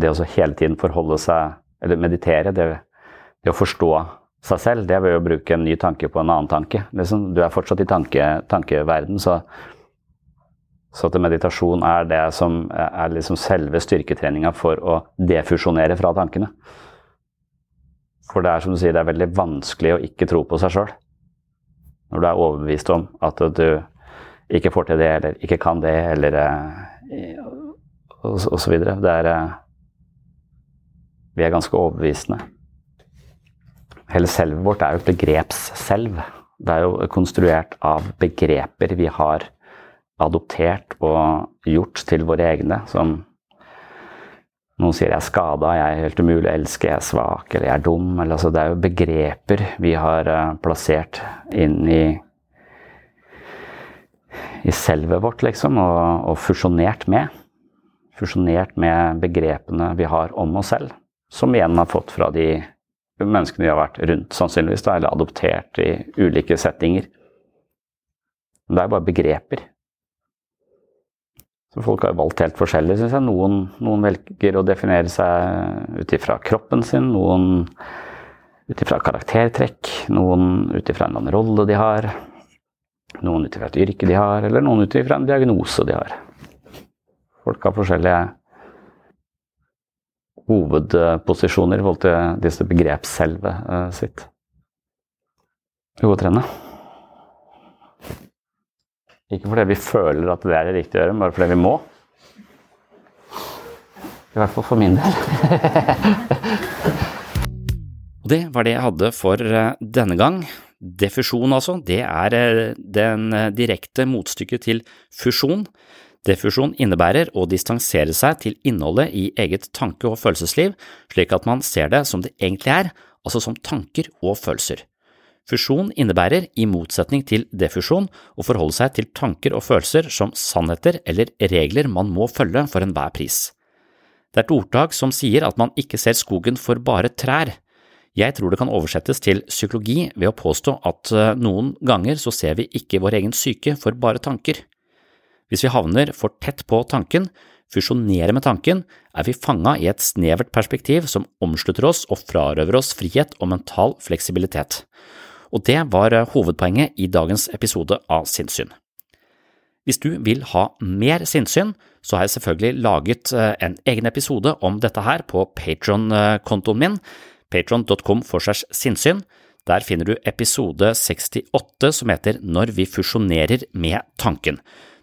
det å hele tiden forholde seg, eller meditere, det, det å forstå seg selv, det er å bruke en ny tanke på en annen tanke. Liksom, du er fortsatt i tanke, tankeverden, så, så at meditasjon er det som er liksom selve styrketreninga for å defusjonere fra tankene. For det er som du sier, det er veldig vanskelig å ikke tro på seg sjøl. Når du er overbevist om at du ikke får til det, eller ikke kan det, eller eh, og så videre. Det er eh, Vi er ganske overbevisende. Hele selvet vårt er jo et begrepsselv. Det er jo konstruert av begreper vi har adoptert og gjort til våre egne. Som noen sier jeg er skada, jeg er helt umulig å elske, jeg er svak eller jeg er dum. Eller, altså, det er jo begreper vi har uh, plassert inn i, i selvet vårt, liksom, og, og fusjonert med. Fusjonert med begrepene vi har om oss selv, som igjen har fått fra de menneskene de har vært rundt, sannsynligvis, eller adoptert i ulike settinger. Men det er bare begreper. Så folk har valgt helt forskjellig, syns jeg. Noen, noen, velger å definere seg ut ifra kroppen sin, noen ut ifra karaktertrekk, noen ut ifra en rolle de har, noen ut ifra et yrke de har, eller noen ut ifra en diagnose de har. Folk har forskjellige hovedposisjoner i forhold til disse begrepsselvet eh, sitt. Jo, trene. Ikke fordi vi føler at det er det riktige å gjøre, men bare fordi vi må. I hvert fall for min del. [laughs] Det var det jeg hadde for eh, denne gang. Defusjon, altså, det er eh, den direkte motstykket til fusjon. Defusjon innebærer å distansere seg til innholdet i eget tanke- og følelsesliv, slik at man ser det som det egentlig er, altså som tanker og følelser. Fusjon innebærer, i motsetning til defusjon, å forholde seg til tanker og følelser som sannheter eller regler man må følge for enhver pris. Det er et ordtak som sier at man ikke ser skogen for bare trær. Jeg tror det kan oversettes til psykologi ved å påstå at eh, noen ganger så ser vi ikke vår egen syke for bare tanker. Hvis vi havner for tett på tanken, fusjonerer med tanken, er vi fanga i et snevert perspektiv som omslutter oss og frarøver oss frihet og mental fleksibilitet. Og det var eh, hovedpoenget i dagens episode av Sinnssyn. Hvis du vil ha mer sinnssyn, så har jeg selvfølgelig laget eh, en egen episode om dette her på Patron-kontoen min, patron.com for segs sinnssyn. Der finner du episode 68 som heter Når vi fusjonerer med tanken.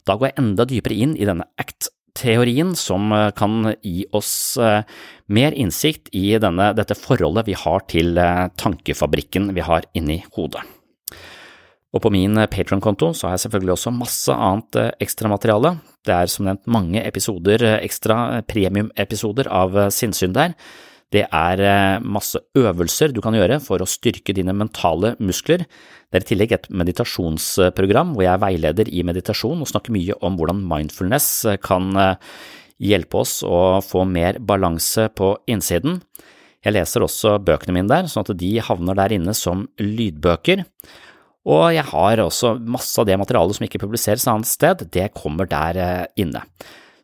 Da går jeg enda dypere inn i denne ACT-teorien som eh, kan gi oss eh, mer innsikt i denne, dette forholdet vi har til tankefabrikken vi har inni hodet. Og på min Patron-konto har jeg selvfølgelig også masse annet ekstramateriale. Det er som nevnt mange episoder, ekstra premium-episoder av sinnssyn der. Det er masse øvelser du kan gjøre for å styrke dine mentale muskler. Det er i tillegg et meditasjonsprogram hvor jeg er veileder i meditasjon og snakker mye om hvordan mindfulness kan hjelpe oss å få mer balanse på innsiden. Jeg leser også bøkene mine der, sånn at de havner der inne som lydbøker. Og jeg har også masse av det materialet som ikke publiseres annet sted, det kommer der inne.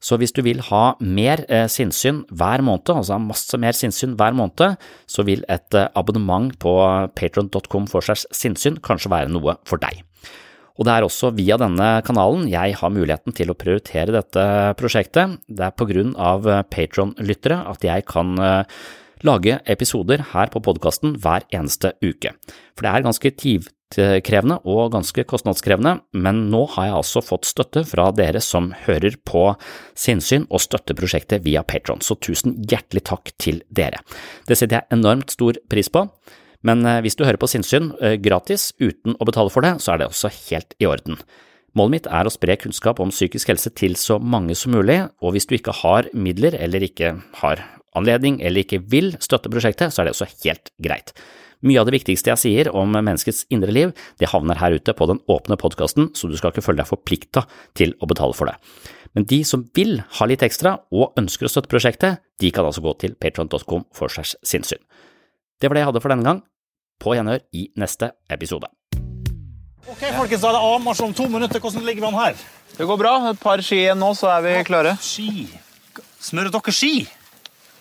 Så hvis du vil ha mer sinnssyn hver måned, altså masse mer sinnssyn hver måned, så vil et abonnement på patron.com for seg sinnssyn kanskje være noe for deg. Og det er også via denne kanalen jeg har muligheten til å prioritere dette prosjektet. Det er på grunn av Patron-lyttere at jeg kan lage episoder her på podkasten hver eneste uke. For det er ganske tidkrevende og ganske kostnadskrevende, men nå har jeg altså fått støtte fra dere som hører på sinnssyn og støtter prosjektet via Patron, så tusen hjertelig takk til dere. Det setter jeg enormt stor pris på. Men hvis du hører på sinnssyn gratis uten å betale for det, så er det også helt i orden. Målet mitt er å spre kunnskap om psykisk helse til så mange som mulig, og hvis du ikke har midler eller ikke har anledning eller ikke vil støtte prosjektet, så er det også helt greit. Mye av det viktigste jeg sier om menneskets indre liv, det havner her ute på den åpne podkasten, så du skal ikke føle deg forplikta til å betale for det. Men de som vil ha litt ekstra og ønsker å støtte prosjektet, de kan altså gå til patron.com for segs sinnssyn. Det var det jeg hadde for denne gang. På gjenhør i neste episode. Ok, folkens, da er det avmarsj om to minutter. Hvordan ligger vi an her? Det går bra. Et par ski igjen nå, så er vi klare. Ski? Smører dere ski?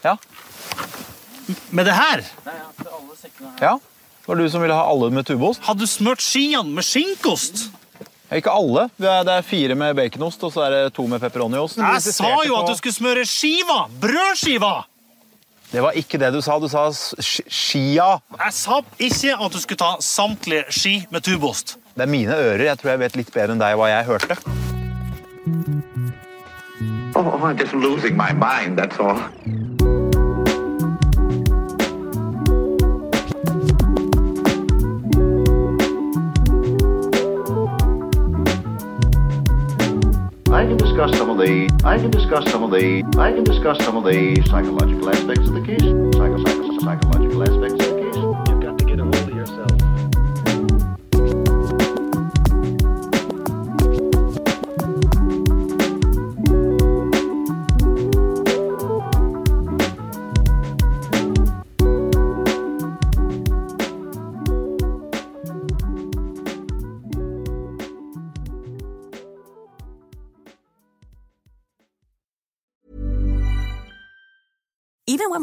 Ja. Med det her? Ja. Det var du som ville ha alle med tubeost. Hadde du smurt skiene med skinkost? Ikke alle. Det er, fire med baconost, og så er det to med pepperoniost. Jeg sa jo at du skulle smøre skiva! Brødskiva! Det var ikke det du sa. Du sa skia. Jeg sa ikke at du skulle ta samtlige ski med tubeost. Det er mine ører. Jeg tror jeg vet litt bedre enn deg hva jeg hørte. Oh, I'm just losing my mind, that's all. I can discuss some of the I can discuss some of the I can discuss some of the psychological aspects of the case. Psycho,